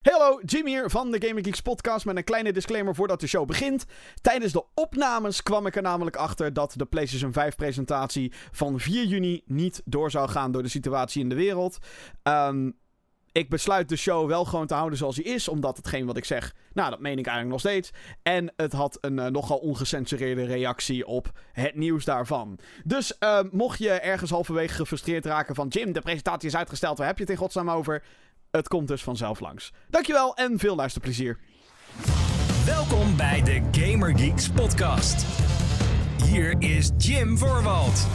Hallo, Jim hier van de Gaming Geeks podcast met een kleine disclaimer voordat de show begint. Tijdens de opnames kwam ik er namelijk achter dat de PlayStation 5 presentatie van 4 juni niet door zou gaan door de situatie in de wereld. Um, ik besluit de show wel gewoon te houden zoals hij is, omdat hetgeen wat ik zeg, nou dat meen ik eigenlijk nog steeds. En het had een uh, nogal ongecensureerde reactie op het nieuws daarvan. Dus uh, mocht je ergens halverwege gefrustreerd raken van Jim, de presentatie is uitgesteld, waar heb je het in godsnaam over? Het komt dus vanzelf langs. Dankjewel en veel luisterplezier. Welkom bij de Gamer Geeks podcast. Hier is Jim Voorwald.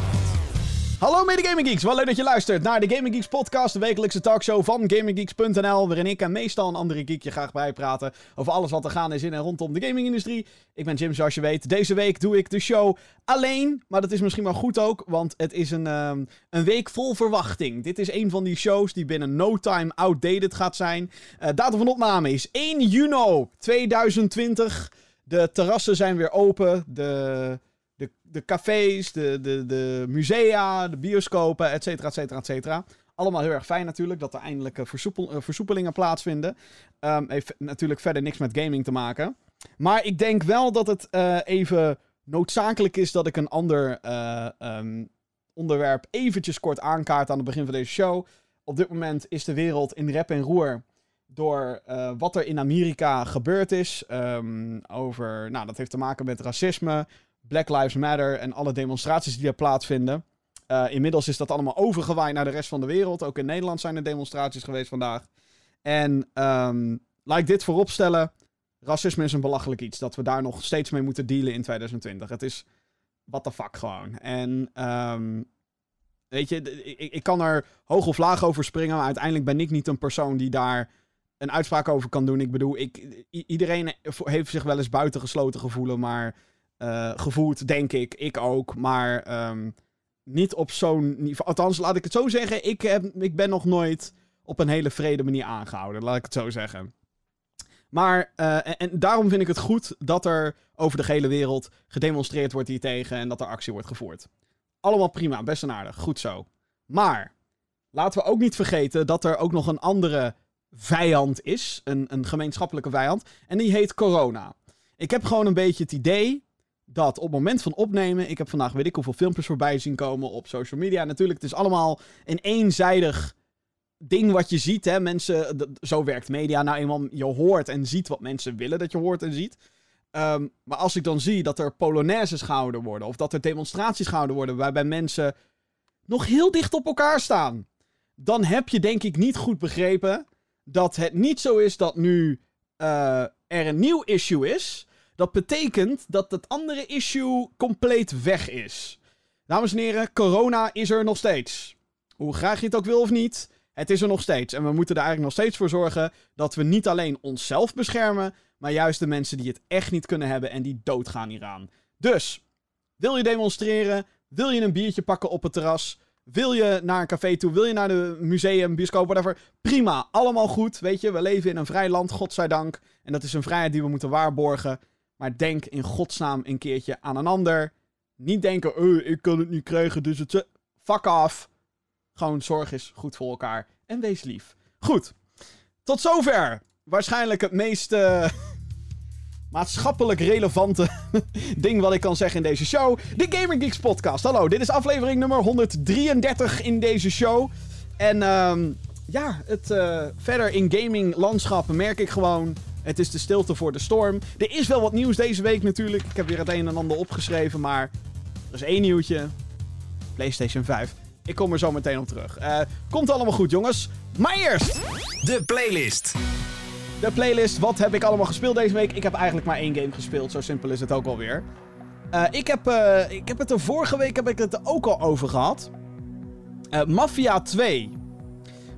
Hallo mede Gaming Geeks, wel leuk dat je luistert naar de Gaming Geeks podcast, de wekelijkse talkshow van GamingGeeks.nl, waarin ik en meestal een andere geek je graag bijpraten over alles wat er gaan is in en rondom de gamingindustrie. Ik ben Jim, zoals je weet. Deze week doe ik de show alleen, maar dat is misschien wel goed ook, want het is een, um, een week vol verwachting. Dit is een van die shows die binnen no time outdated gaat zijn. Uh, datum van opname is 1 juni 2020. De terrassen zijn weer open, de de, cafés, de, de, de musea, de bioscopen, et cetera, et cetera, et cetera. Allemaal heel erg fijn natuurlijk dat er eindelijk versoepel, uh, versoepelingen plaatsvinden. Um, heeft natuurlijk verder niks met gaming te maken. Maar ik denk wel dat het uh, even noodzakelijk is dat ik een ander um, onderwerp eventjes kort aankaart aan het begin van deze show. Op dit moment is de wereld in rep en roer door wat er in Amerika gebeurd is. Um, over, nou, dat heeft te maken met racisme, Black Lives Matter en alle demonstraties die er plaatsvinden. Uh, inmiddels is dat allemaal overgewaaid naar de rest van de wereld. Ook in Nederland zijn er demonstraties geweest vandaag. En um, laat ik dit vooropstellen. Racisme is een belachelijk iets. Dat we daar nog steeds mee moeten dealen in 2020. Het is what the fuck gewoon. En um, weet je, ik, ik kan er hoog of laag over springen. Maar uiteindelijk ben ik niet een persoon die daar een uitspraak over kan doen. Ik bedoel, ik, iedereen heeft zich wel eens buitengesloten gevoelen. Maar uh, gevoeld, denk ik. Ik ook. Maar um, niet op zo'n niveau. Althans, laat ik het zo zeggen. Ik, heb, ik ben nog nooit op een hele vrede manier aangehouden. Laat ik het zo zeggen. Maar, uh, en, daarom vind ik het goed dat er over de hele wereld gedemonstreerd wordt hiertegen en dat er actie wordt gevoerd. Allemaal prima, best en aardig, goed zo. Maar, laten we ook niet vergeten dat er ook nog een andere vijand is. Een, een gemeenschappelijke vijand. En die heet corona. Ik heb gewoon een beetje het idee dat op het moment van opnemen, ik heb vandaag weet ik hoeveel filmpjes voorbij zien komen op social media. Natuurlijk, het is allemaal een eenzijdig ding wat je ziet. Hè? Mensen, zo werkt media nou eenmaal. Je hoort en ziet wat mensen willen dat je hoort en ziet. Um, maar als ik dan zie dat er polonaises gehouden worden, of dat er demonstraties gehouden worden waarbij mensen nog heel dicht op elkaar staan, dan heb je denk ik niet goed begrepen dat het niet zo is dat nu uh, er een nieuw issue is dat betekent dat het andere issue compleet weg is. Dames en heren, corona is er nog steeds. Hoe graag je het ook wil of niet, het is er nog steeds. En we moeten er eigenlijk nog steeds voor zorgen dat we niet alleen onszelf beschermen, maar juist de mensen die het echt niet kunnen hebben en die doodgaan hieraan. Dus, wil je demonstreren? Wil je een biertje pakken op het terras? Wil je naar een café toe? Wil je naar de museum, bioscoop, whatever? Prima, allemaal goed. Weet je, we leven in een vrij land, godzijdank. En dat is een vrijheid die we moeten waarborgen. Maar denk in godsnaam een keertje aan een ander. Niet denken, uh, ik kan het niet krijgen, dus het... Fuck af. Gewoon zorg eens goed voor elkaar. En wees lief. Goed. Tot zover. Waarschijnlijk het meest uh, maatschappelijk relevante ding wat ik kan zeggen in deze show. De Gamer Geeks podcast. Hallo, dit is aflevering nummer 133 in deze show. En um, ja, het, verder in gaming landschap merk ik gewoon het is de stilte voor de storm. Er is wel wat nieuws deze week natuurlijk. Ik heb weer het een en ander opgeschreven, maar er is één nieuwtje. PlayStation 5. Ik kom er zo meteen op terug. Uh, komt allemaal goed, jongens. Maar eerst... De playlist. De playlist. Wat heb ik allemaal gespeeld deze week? Ik heb eigenlijk maar één game gespeeld. Zo simpel is het ook alweer. Uh, ik, heb, uh, ik heb het er vorige week heb ik het er ook al over gehad. Mafia 2.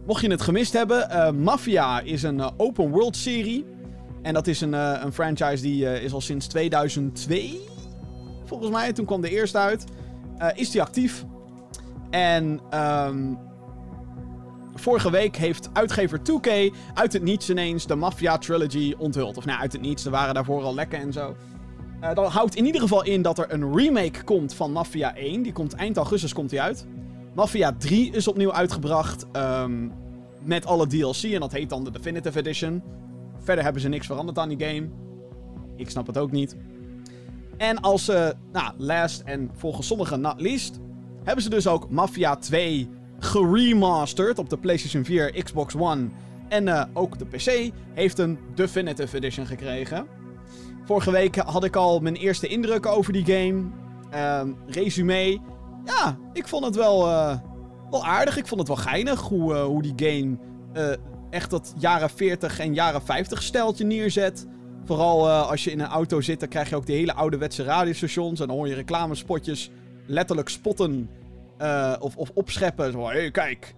Mocht je het gemist hebben, Mafia is een open world serie. En dat is een, uh, een franchise die uh, is al sinds 2002, volgens mij. Toen kwam de eerste uit. Uh, is die actief. En um, vorige week heeft uitgever 2K uit het niets ineens de Mafia Trilogy onthuld. Of nou, uit het niets, er waren daarvoor al lekken en zo. dat houdt in ieder geval in dat er een remake komt van Mafia 1. Die komt eind augustus komt die uit. Mafia 3 is opnieuw uitgebracht. Um, met alle DLC. En dat heet dan de Definitive Edition. Verder hebben ze niks veranderd aan die game. Ik snap het ook niet. En als, uh, nou, last en volgens sommigen not least, hebben ze dus ook Mafia 2 geremasterd op de PlayStation 4, Xbox One en uh, ook de PC heeft een Definitive Edition gekregen. Vorige week had ik al mijn eerste indrukken over die game. Uh, resume. Ja, ik vond het wel, uh, wel aardig. Ik vond het wel geinig hoe, uh, hoe die game echt dat jaren 40 en jaren 50 steltje neerzet. Vooral als je in een auto zit, dan krijg je ook die hele ouderwetse radiostations. En dan hoor je reclamespotjes letterlijk spotten of, of opscheppen. Zo, hey, kijk,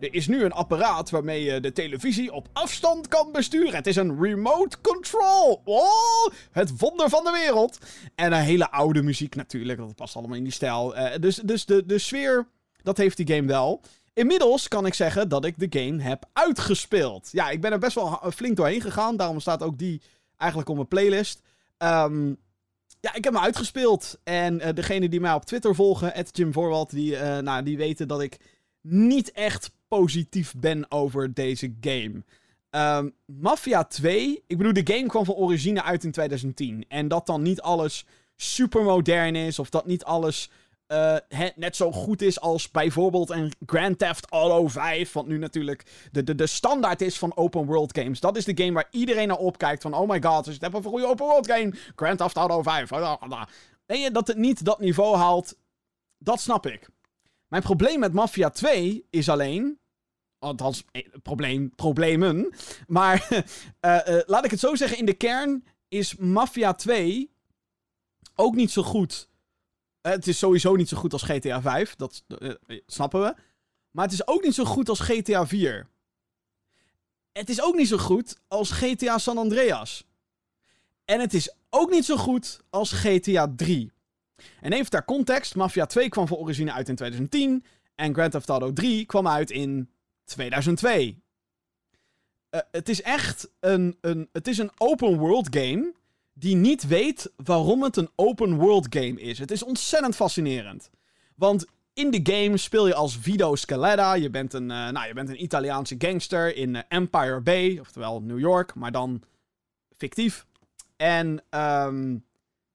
er is nu een apparaat waarmee je de televisie op afstand kan besturen. Het is een remote control. Oh, het wonder van de wereld. En een hele oude muziek natuurlijk. Dat past allemaal in die stijl. Uh, dus dus de, de sfeer, dat heeft die game wel. Inmiddels kan ik zeggen dat ik de game heb uitgespeeld. Ja, ik ben er best wel flink doorheen gegaan. Daarom staat ook die eigenlijk op mijn playlist. Um, ja, ik heb me uitgespeeld. En uh, degene die mij op Twitter volgen, Jim Voorwald, die, uh, nou, die weten dat ik niet echt positief ben over deze game. Um, Mafia 2, ik bedoel, de game kwam van origine uit in 2010. En dat dan niet alles super modern is, of dat niet alles uh, net zo goed is als bijvoorbeeld een Grand Theft Auto 5. Want nu natuurlijk de, de, de standaard is van open world games. Dat is de game waar iedereen naar opkijkt. Van oh my god, hebt over een goede open world game. Grand Theft Auto 5. En je dat het niet dat niveau haalt, dat snap ik. Mijn probleem met Mafia 2 is alleen. Althans, eh, probleem, problemen. Maar uh, laat ik het zo zeggen: in de kern is Mafia 2 ook niet zo goed. Het is sowieso niet zo goed als GTA 5. Dat snappen we. Maar het is ook niet zo goed als GTA 4. Het is ook niet zo goed als GTA San Andreas. En het is ook niet zo goed als GTA 3. En even ter context, Mafia 2 kwam van origine uit in 2010 en Grand Theft Auto 3 kwam uit in 2002. Uh, het is echt een, een, het is een open world game die niet weet waarom het een open world game is. Het is ontzettend fascinerend. Want in de game speel je als Vito Scaletta. Je bent een, uh, nou, je bent een Italiaanse gangster in uh, Empire Bay, oftewel New York, maar dan fictief. En um,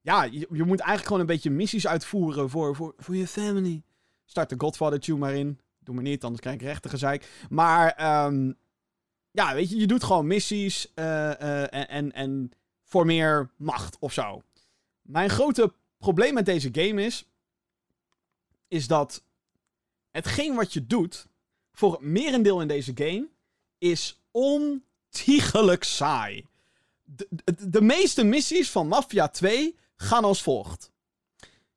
ja, je, je, moet eigenlijk gewoon een beetje missies uitvoeren voor, voor, voor je family. Start de Godfather tune maar in. Doe maar niet, anders krijg ik rechte gezeik. Maar um, ja, weet je, je doet gewoon missies uh, en, en voor meer macht of zo. Mijn grote probleem met deze game is, is dat hetgeen wat je doet, voor het merendeel in deze game, is ontiegelijk saai. De, de, de meeste missies van Mafia 2 gaan als volgt.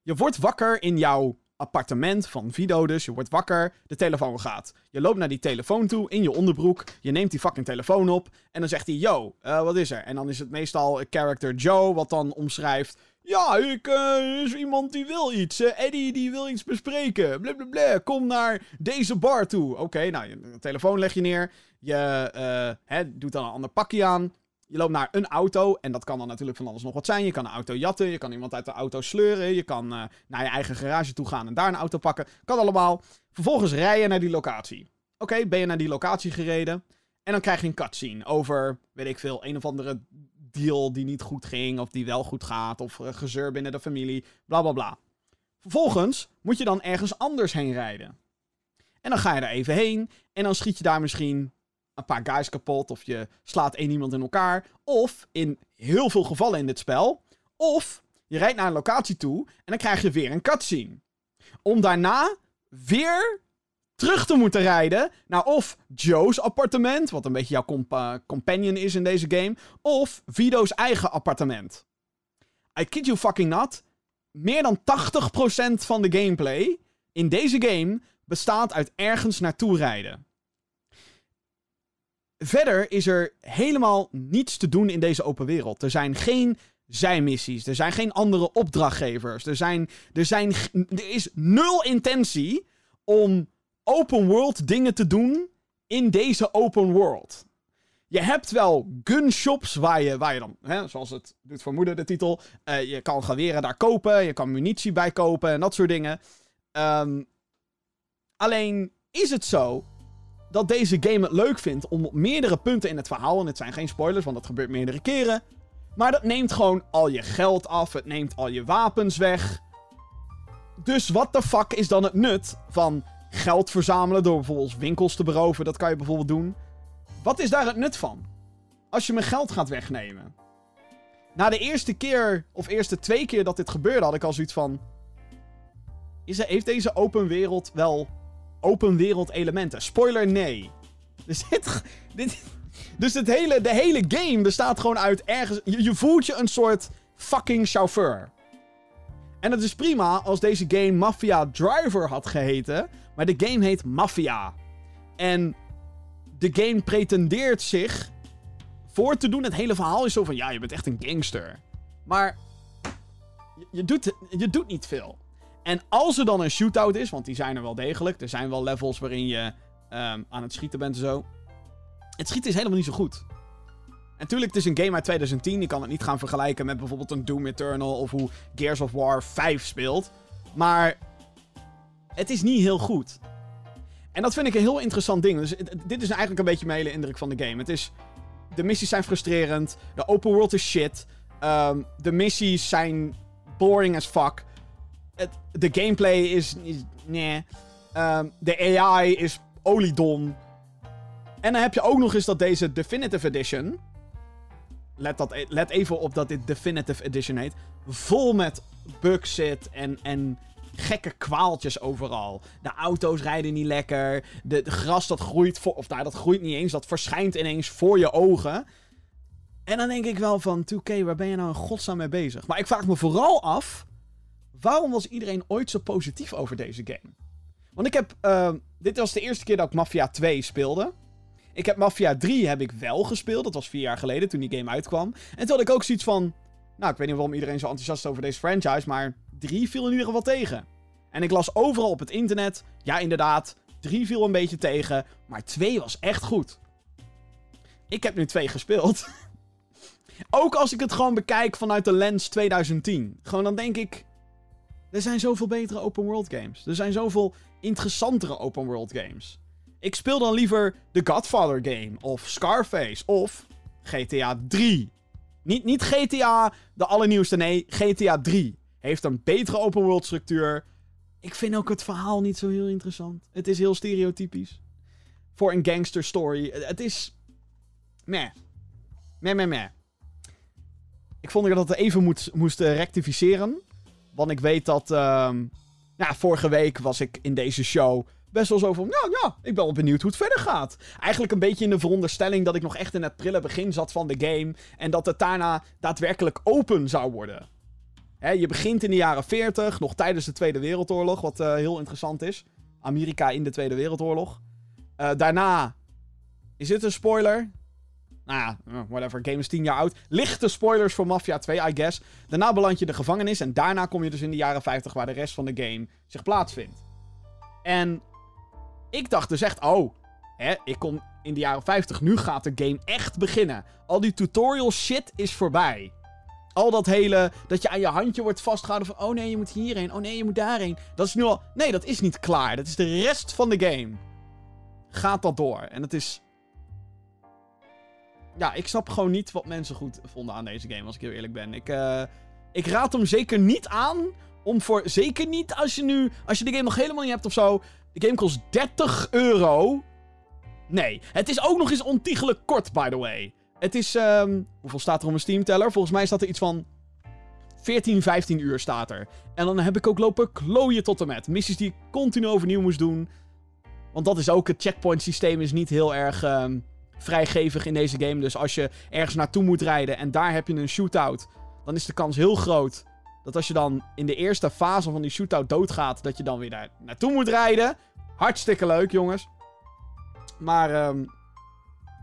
Je wordt wakker in jouw appartement van Vido dus. Je wordt wakker, de telefoon gaat. Je loopt naar die telefoon toe in je onderbroek. Je neemt die fucking telefoon op. En dan zegt hij, yo, uh, wat is er? En dan is het meestal character Joe, wat dan omschrijft... Ja, ik, uh, is iemand die wil iets. Uh, Eddie die wil iets bespreken. Blablabla. Kom naar deze bar toe. Oké, nou, je telefoon leg je neer. Je hè, doet dan een ander pakje aan. Je loopt naar een auto en dat kan dan natuurlijk van alles nog wat zijn. Je kan een auto jatten, je kan iemand uit de auto sleuren, je kan uh, naar je eigen garage toe gaan en daar een auto pakken. Kan allemaal. Vervolgens rij je naar die locatie. Oké, ben je naar die locatie gereden en dan krijg je een cutscene over, weet ik veel, een of andere deal die niet goed ging of die wel goed gaat of uh, gezeur binnen de familie, bla bla bla. Vervolgens moet je dan ergens anders heen rijden. En dan ga je er even heen en dan schiet je daar misschien een paar guys kapot. Of je slaat één iemand in elkaar. Of in heel veel gevallen in dit spel. Of je rijdt naar een locatie toe en dan krijg je weer een cutscene. Om daarna weer terug te moeten rijden naar of Joe's appartement, wat een beetje jouw comp companion is in deze game, of Vido's eigen appartement. I kid you fucking not. Meer dan 80% van de gameplay in deze game bestaat uit ergens naartoe rijden. Verder is er helemaal niets te doen in deze open wereld. Er zijn geen zijmissies. Er zijn geen andere opdrachtgevers. Er, zijn, er, zijn, er is nul intentie om open world dingen te doen in deze open world. Je hebt wel gunshops waar je, waar je dan, hè, zoals het doet vermoeden de titel, uh, je kan geweren daar kopen, je kan munitie bij kopen en dat soort dingen. Um, alleen is het zo dat deze game het leuk vindt om op meerdere punten in het verhaal, en het zijn geen spoilers, want dat gebeurt meerdere keren, maar dat neemt gewoon al je geld af, het neemt al je wapens weg. Dus wat de fuck is dan het nut van geld verzamelen door bijvoorbeeld winkels te beroven? Dat kan je bijvoorbeeld doen. Wat is daar het nut van? Als je mijn geld gaat wegnemen. Na de eerste keer, of eerste twee keer dat dit gebeurde, had ik al zoiets van. Is er, heeft deze open wereld wel open wereld elementen? Spoiler, nee. Dus dit, dus het hele, de hele game bestaat gewoon uit ergens... Je, voelt je een soort fucking chauffeur. En het is prima als deze game Mafia Driver had geheten. Maar de game heet Mafia. En de game pretendeert zich voor te doen. Het hele verhaal is zo van... Ja, je bent echt een gangster. Maar je doet, je doet niet veel. En als er dan een shootout is, want die zijn er wel degelijk. Er zijn wel levels waarin je um, aan het schieten bent en zo. Het schieten is helemaal niet zo goed. Natuurlijk, het is een game uit 2010. Je kan het niet gaan vergelijken met bijvoorbeeld een Doom Eternal of hoe Gears of War 5 speelt. Maar het is niet heel goed. En dat vind ik een heel interessant ding. Dus dit is eigenlijk een beetje mijn hele indruk van de game. Het is, de missies zijn frustrerend. De open world is shit. Um, de missies zijn boring as fuck. Het, de gameplay is... is nee. Um, de AI is oliedom. En dan heb je ook nog eens dat deze Definitive Edition. Let, dat, e- let even op dat dit Definitive Edition heet. Vol met bugs zit en, en gekke kwaaltjes overal. De auto's rijden niet lekker. De, gras dat groeit, voor, of nou, dat groeit niet eens. Dat verschijnt ineens voor je ogen. En dan denk ik wel van, 2K, waar ben je nou in godsnaam mee bezig? Maar ik vraag me vooral af, waarom was iedereen ooit zo positief over deze game? Want ik heb, uh, dit was de eerste keer dat ik Mafia 2 speelde. Ik heb Mafia 3 heb ik wel gespeeld. Dat was vier jaar geleden toen die game uitkwam. En toen had ik ook zoiets van... Nou, ik weet niet waarom iedereen zo enthousiast is over deze franchise, maar 3 viel in ieder geval tegen. En ik las overal op het internet... Ja, inderdaad, 3 viel een beetje tegen, maar 2 was echt goed. Ik heb nu 2 gespeeld. ook als ik het gewoon bekijk vanuit de lens 2010. Gewoon dan denk ik... Er zijn zoveel betere open world games. Er zijn zoveel interessantere open world games. Ik speel dan liever de Godfather game. Of Scarface. Of GTA 3. Niet, niet GTA de allernieuwste, nee. GTA 3. Heeft een betere open world structuur. Ik vind ook het verhaal niet zo heel interessant. Het is heel stereotypisch. Voor een gangster story. Het is... Meh. Meh, meh, meh. Ik vond dat het even moet, moest rectificeren. Want ik weet dat... Nou, vorige week was ik in deze show best wel zo van, ja, ja, ik ben wel benieuwd hoe het verder gaat. Eigenlijk een beetje in de veronderstelling dat ik nog echt in het prille begin zat van de game. En dat het daarna daadwerkelijk open zou worden. Je begint in de jaren 40, nog tijdens de Tweede Wereldoorlog, wat uh, heel interessant is. Amerika in de Tweede Wereldoorlog. Uh, daarna, is dit een spoiler? Nou ja, eh, whatever, game is 10 jaar oud. Lichte spoilers voor Mafia 2, I guess. Daarna beland je de gevangenis en daarna kom je dus in de jaren 50 waar de rest van de game zich plaatsvindt. En ik dacht dus echt, oh, hè, ik kom in de jaren 50, nu gaat de game echt beginnen. Al die tutorial shit is voorbij. Al dat hele, dat je aan je handje wordt vastgehouden van, oh nee, je moet hierheen, oh nee, je moet daarheen. Dat is nu al, nee, dat is niet klaar. Dat is de rest van de game. Gaat dat door. En het is... Ja, ik snap gewoon niet wat mensen goed vonden aan deze game, als ik heel eerlijk ben. Ik, uh, ik raad hem zeker niet aan om voor, zeker niet als je nu, als je de game nog helemaal niet hebt of zo, de game kost 30 euro. Nee, het is ook nog eens ontiegelijk kort, by the way. Het is, um, hoeveel staat er op mijn Steam-teller? Volgens mij staat er iets van 14, 15 uur staat er. En dan heb ik ook lopen klooien tot en met. Missies die ik continu overnieuw moest doen. Want dat is ook, het checkpoint systeem is niet heel erg um, vrijgevig in deze game. Dus als je ergens naartoe moet rijden en daar heb je een shootout, dan is de kans heel groot dat als je dan in de eerste fase van die shootout doodgaat, dat je dan weer daar naartoe moet rijden. Hartstikke leuk, jongens. Maar, um,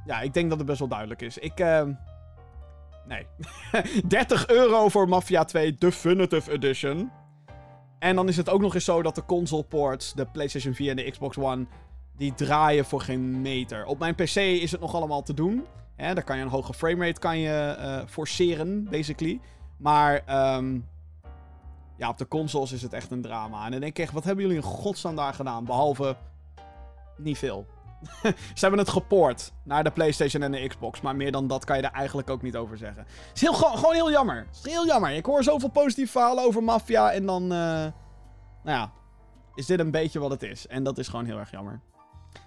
ja, ik denk dat het best wel duidelijk is. Ik, um, nee. 30 euro voor Mafia 2 Definitive Edition. En dan is het ook nog eens zo dat de console ports, de PlayStation 4 en de Xbox One, die draaien voor geen meter. Op mijn PC is het nog allemaal te doen. Hè, daar kan je een hoge framerate kan je, uh, forceren, basically. Maar um, ja, op de consoles is het echt een drama. En dan denk ik echt, wat hebben jullie in godsnaam daar gedaan? Behalve niet veel. Ze hebben het gepoord naar de PlayStation en de Xbox. Maar meer dan dat kan je er eigenlijk ook niet over zeggen. Het is heel, gewoon heel jammer. Het is heel jammer. Ik hoor zoveel positieve verhalen over Mafia. En dan. Uh, nou ja. Is dit een beetje wat het is. En dat is gewoon heel erg jammer.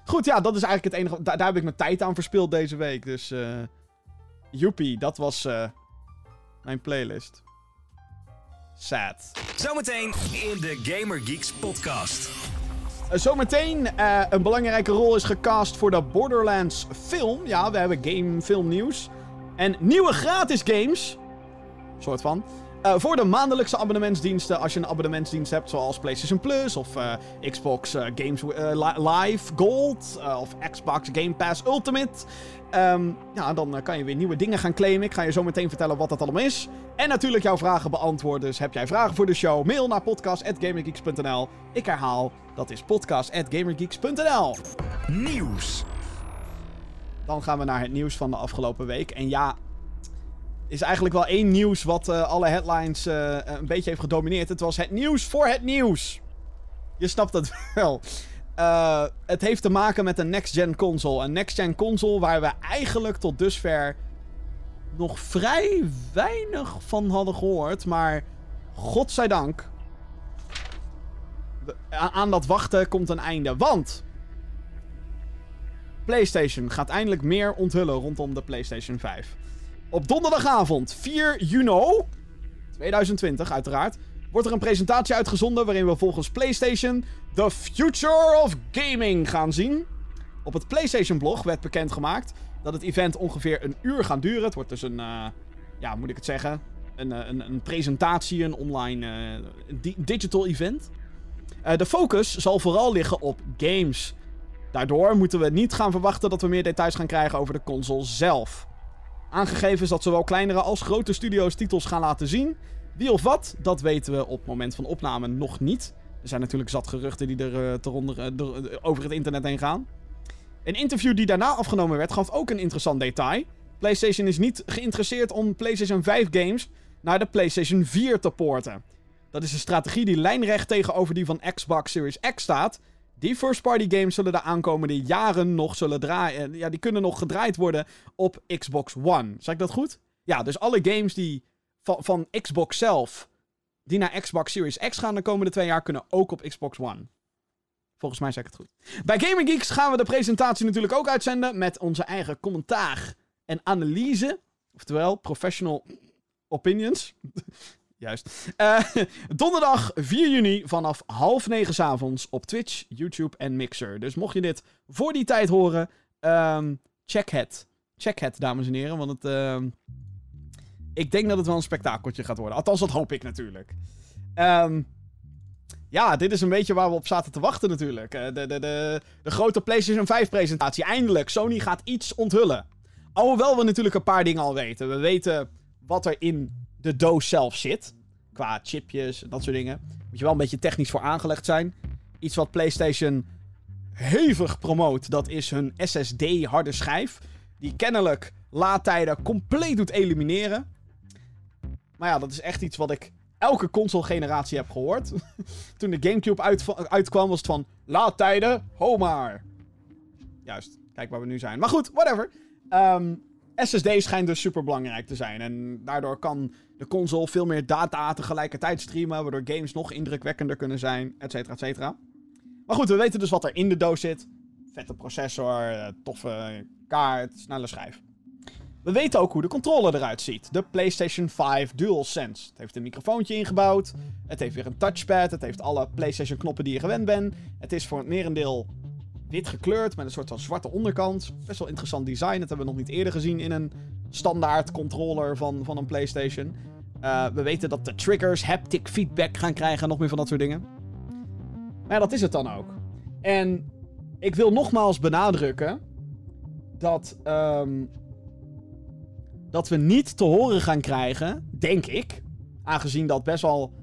Goed, ja, dat is eigenlijk het enige. Daar, daar heb ik mijn tijd aan verspild deze week. Dus. Uh, joepie, dat was. Uh, mijn playlist. Sad. Zometeen in de Gamer Geeks podcast. Uh, zometeen uh, een belangrijke rol is gecast voor de Borderlands film. Ja, we hebben game film nieuws. En nieuwe gratis games. Soort van. Uh, voor de maandelijkse abonnementsdiensten, als je een abonnementsdienst hebt, zoals PlayStation Plus of uh, Xbox uh, Games Live Gold of Xbox Game Pass Ultimate. Um, ja, dan kan je weer nieuwe dingen gaan claimen. Ik ga je zo meteen vertellen wat dat allemaal is. En natuurlijk jouw vragen beantwoorden. Dus heb jij vragen voor de show? Mail naar podcast.gamergeeks.nl. Ik herhaal, dat is podcast.gamergeeks.nl. Nieuws. Dan gaan we naar het nieuws van de afgelopen week. En ja, is eigenlijk wel één nieuws wat uh, alle headlines uh, een beetje heeft gedomineerd. Het was het nieuws voor het nieuws. Je snapt het wel. Het heeft te maken met een next-gen console. Een next-gen console waar we eigenlijk tot dusver nog vrij weinig van hadden gehoord. Maar godzijdank. Aan dat wachten komt een einde. Want. PlayStation gaat eindelijk meer onthullen rondom de PlayStation 5. Op donderdagavond 4 juni 2020 uiteraard wordt er een presentatie uitgezonden waarin we volgens PlayStation The Future of Gaming gaan zien. Op het PlayStation blog werd bekendgemaakt dat het event ongeveer een uur gaat duren. Het wordt dus een, uh, ja, moet ik het zeggen, een, uh, een, een presentatie, een online uh, digital event. de focus zal vooral liggen op games. Daardoor moeten we niet gaan verwachten dat we meer details gaan krijgen over de console zelf. Aangegeven is dat zowel kleinere als grote studio's titels gaan laten zien. Wie of wat, dat weten we op het moment van opname nog niet. Er zijn natuurlijk zat geruchten die er uh, over het internet heen gaan. Een interview die daarna afgenomen werd gaf ook een interessant detail. PlayStation is niet geïnteresseerd om PlayStation 5 games naar de PlayStation 4 te porten. Dat is een strategie die lijnrecht tegenover die van Xbox Series X staat. Die first-party games zullen de aankomende jaren nog zullen draaien. Ja, die kunnen nog gedraaid worden op Xbox One. Zeg ik dat goed? Ja, dus alle games die van, Xbox zelf, die naar Xbox Series X gaan de komende twee jaar, kunnen ook op Xbox One. Volgens mij zeg ik het goed. Bij Gaming Geeks gaan we de presentatie natuurlijk ook uitzenden met onze eigen commentaar en analyse. Oftewel, professional opinions. Juist. Uh, donderdag 4 juni vanaf half negen avonds op Twitch, YouTube en Mixer. Dus mocht je dit voor die tijd horen, um, check het. Check het, dames en heren. Want het, uh, ik denk dat het wel een spektakeltje gaat worden. Althans, dat hoop ik natuurlijk. Um, ja, dit is een beetje waar we op zaten te wachten natuurlijk. Uh, de, de, de, de grote PlayStation 5 presentatie. Eindelijk, Sony gaat iets onthullen. Alhoewel we natuurlijk een paar dingen al weten. We weten wat er in de doos zelf zit. Qua chipjes en dat soort dingen. Moet je wel een beetje technisch voor aangelegd zijn. Iets wat PlayStation hevig promoot, dat is hun SSD harde schijf. Die kennelijk laadtijden compleet doet elimineren. Maar ja, dat is echt iets wat ik elke console-generatie heb gehoord. Toen de Gamecube uit, uitkwam, was het van... Laadtijden, ho maar. Juist, kijk waar we nu zijn. Maar goed, whatever. Um, SSD schijnt dus super belangrijk te zijn. En daardoor kan de console veel meer data tegelijkertijd streamen. Waardoor games nog indrukwekkender kunnen zijn, et cetera, et cetera. Maar goed, we weten dus wat er in de doos zit. Vette processor, eh, toffe kaart, snelle schijf. We weten ook hoe de controller eruit ziet. De PlayStation 5 DualSense. Het heeft een microfoontje ingebouwd. Het heeft weer een touchpad. Het heeft alle PlayStation knoppen die je gewend bent. Het is voor het merendeel wit gekleurd met een soort van zwarte onderkant. Best wel interessant design. Dat hebben we nog niet eerder gezien in een standaard controller van, van een PlayStation. Uh, we weten dat de triggers haptic feedback gaan krijgen. Nog meer van dat soort dingen. Maar ja, dat is het dan ook. En ik wil nogmaals benadrukken dat, um, dat we niet te horen gaan krijgen, denk ik, aangezien dat best wel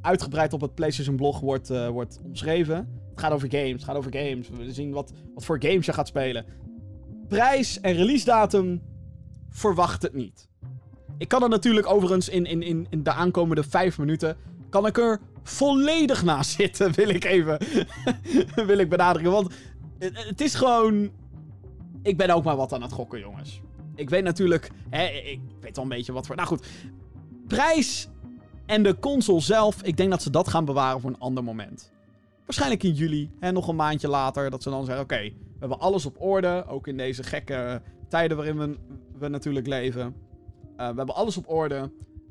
uitgebreid op het PlayStation blog wordt, uh, wordt omschreven, het gaat over games, het gaat over games. We zien wat, wat voor games je gaat spelen. Prijs en release datum, verwacht het niet. Ik kan er natuurlijk overigens in, in, in, in de aankomende vijf minuten... kan ik er volledig naast zitten, wil ik even wil ik benadrukken. Want Het, het is gewoon. Ik ben ook maar wat aan het gokken, jongens. Ik weet natuurlijk. Hè, ik weet wel een beetje wat voor. Nou goed. Prijs en de console zelf. Ik denk dat ze dat gaan bewaren voor een ander moment. Waarschijnlijk in juli. Hè, nog een maandje later. Dat ze dan zeggen: Oké, we hebben alles op orde. Ook in deze gekke tijden waarin we, we natuurlijk leven. Uh, we hebben alles op orde.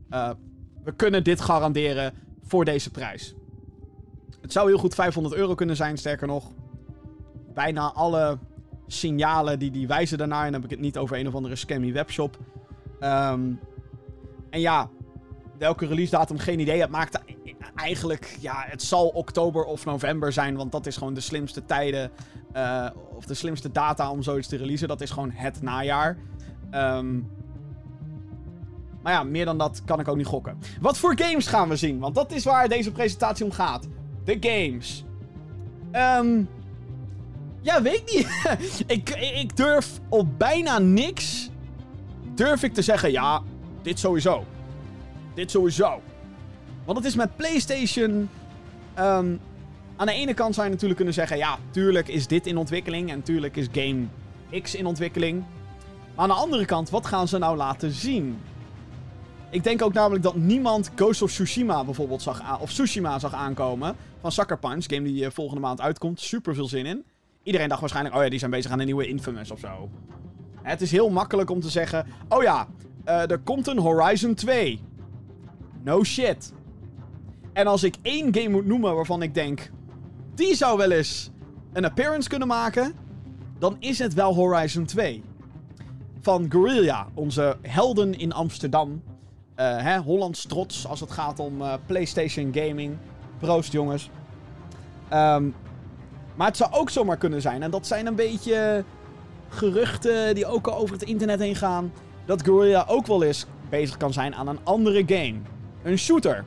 Uh, we kunnen dit garanderen voor deze prijs. Het zou heel goed 500 euro kunnen zijn, sterker nog. Bijna alle signalen die, die wijzen daarnaar. En dan heb ik het niet over een of andere scammy webshop. Um, en ja, welke release datum, geen idee. Het maakt eigenlijk, ja, het zal oktober of november zijn. Want dat is gewoon de slimste tijden. Uh, of de slimste data om zoiets te releasen. Dat is gewoon het najaar. Um, maar ja, meer dan dat kan ik ook niet gokken. Wat voor games gaan we zien? Want dat is waar deze presentatie om gaat. De games. Um, ja, weet ik niet. ik, ik durf op bijna niks... Durf ik te zeggen, ja, dit sowieso. Dit sowieso. Want het is met PlayStation... Um, aan de ene kant zou je natuurlijk kunnen zeggen... Ja, tuurlijk is dit in ontwikkeling. En tuurlijk is Game X in ontwikkeling. Maar aan de andere kant, wat gaan ze nou laten zien? Ik denk ook namelijk dat niemand Ghost of Tsushima bijvoorbeeld zag, of Tsushima zag aankomen. Van Sucker Punch, game die uh, volgende maand uitkomt. Super veel zin in. Iedereen dacht waarschijnlijk, oh ja, die zijn bezig aan een nieuwe Infamous of zo. Het is heel makkelijk om te zeggen, oh ja, uh, er komt een Horizon 2. No shit. En als ik één game moet noemen waarvan ik denk, die zou wel eens een appearance kunnen maken, dan is het wel Horizon 2. Van Guerrilla, onze helden in Amsterdam. Uh, hè, Hollands trots als het gaat om uh, PlayStation gaming. Proost, jongens. Um, maar het zou ook zomaar kunnen zijn, en dat zijn een beetje geruchten die ook al over het internet heen gaan, dat Guerrilla ook wel eens bezig kan zijn aan een andere game. Een shooter.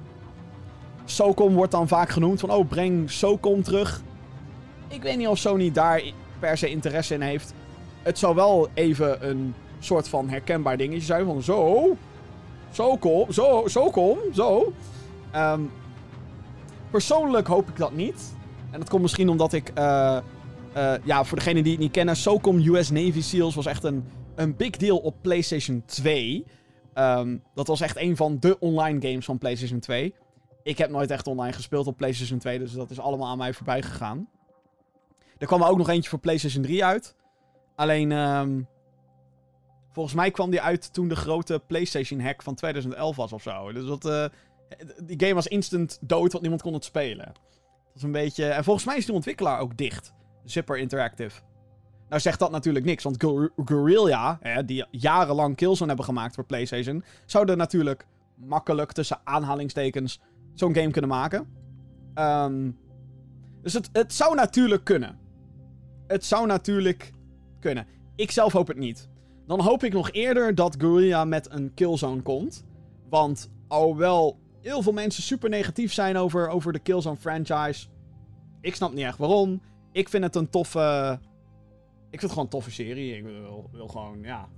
SOCOM wordt dan vaak genoemd van, oh, breng SOCOM terug. Ik weet niet of Sony daar per se interesse in heeft. Het zou wel even een soort van herkenbaar dingetje zijn van, zo, kom, zo, kom, zo. Um, persoonlijk hoop ik dat niet. En dat komt misschien omdat ik... Uh, uh, ja, voor degenen die het niet kennen... SOCOM US Navy SEALs was echt een, een big deal op PlayStation 2. Um, ehm, dat was echt een van de online games van PlayStation 2. Ik heb nooit echt online gespeeld op PlayStation 2. Dus dat is allemaal aan mij voorbij gegaan. Er kwam er ook nog eentje voor PlayStation 3 uit. Alleen... Um, Volgens mij kwam die uit toen de grote PlayStation hack van 2011 was of zo. Dus dat, uh, die game was instant dood, want niemand kon het spelen. Dat is een beetje... En volgens mij is de ontwikkelaar ook dicht. Zipper Interactive. Nou zegt dat natuurlijk niks, want Guerrilla, die jarenlang Killzone hebben gemaakt voor PlayStation, zouden natuurlijk makkelijk tussen aanhalingstekens zo'n game kunnen maken. Um, dus het, het zou natuurlijk kunnen. Het zou natuurlijk kunnen. Ik zelf hoop het niet. Dan hoop ik nog eerder dat Guerrilla met een Killzone komt. Want alhoewel heel veel mensen super negatief zijn over, over de Killzone franchise. Ik snap niet echt waarom. Ik vind het een toffe. Ik vind het gewoon een toffe serie. Ik wil, wil gewoon, ja.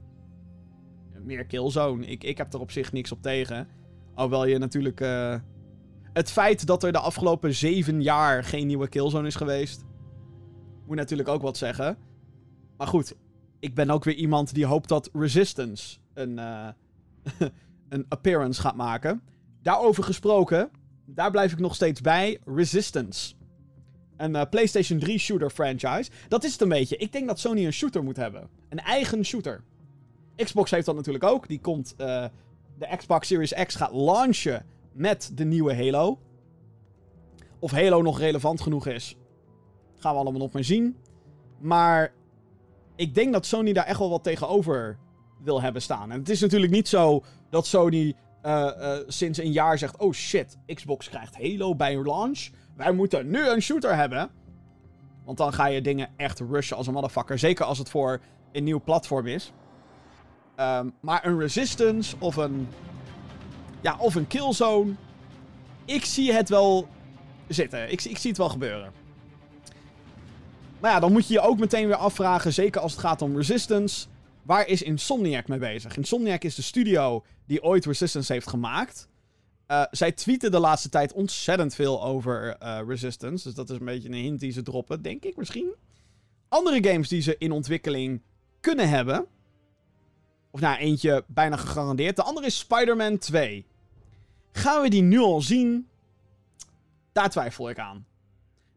Meer Killzone. Ik, ik heb er op zich niks op tegen. Alhoewel je natuurlijk. Uh, het feit dat er de afgelopen zeven jaar geen nieuwe Killzone is geweest. Moet natuurlijk ook wat zeggen. Maar goed, ik ben ook weer iemand die hoopt dat Resistance een, uh, een appearance gaat maken. Daarover gesproken, daar blijf ik nog steeds bij. Resistance. Een uh, PlayStation 3 shooter franchise. Dat is het een beetje. Ik denk dat Sony een shooter moet hebben. Een eigen shooter. Xbox heeft dat natuurlijk ook. Die komt. Uh, de Xbox Series X gaat launchen met de nieuwe Halo. Of Halo nog relevant genoeg is, gaan we allemaal nog maar zien. Maar ik denk dat Sony daar echt wel wat tegenover wil hebben staan. En het is natuurlijk niet zo dat Sony uh, uh, sinds een jaar zegt: Oh shit, Xbox krijgt Halo bij launch. Wij moeten nu een shooter hebben. Want dan ga je dingen echt rushen als een motherfucker. Zeker als het voor een nieuw platform is. Um, maar een Resistance of een. Ja, of een Killzone. Ik zie het wel zitten. Ik, ik zie het wel gebeuren. Maar ja, dan moet je je ook meteen weer afvragen, zeker als het gaat om Resistance. Waar is Insomniac mee bezig? Insomniac is de studio die ooit Resistance heeft gemaakt. Uh, zij tweeten de laatste tijd ontzettend veel over uh, Resistance. Dus dat is een beetje een hint die ze droppen, denk ik misschien. Andere games die ze in ontwikkeling kunnen hebben. Of nou, eentje bijna gegarandeerd. De andere is Spider-Man 2. Gaan we die nu al zien? Daar twijfel ik aan.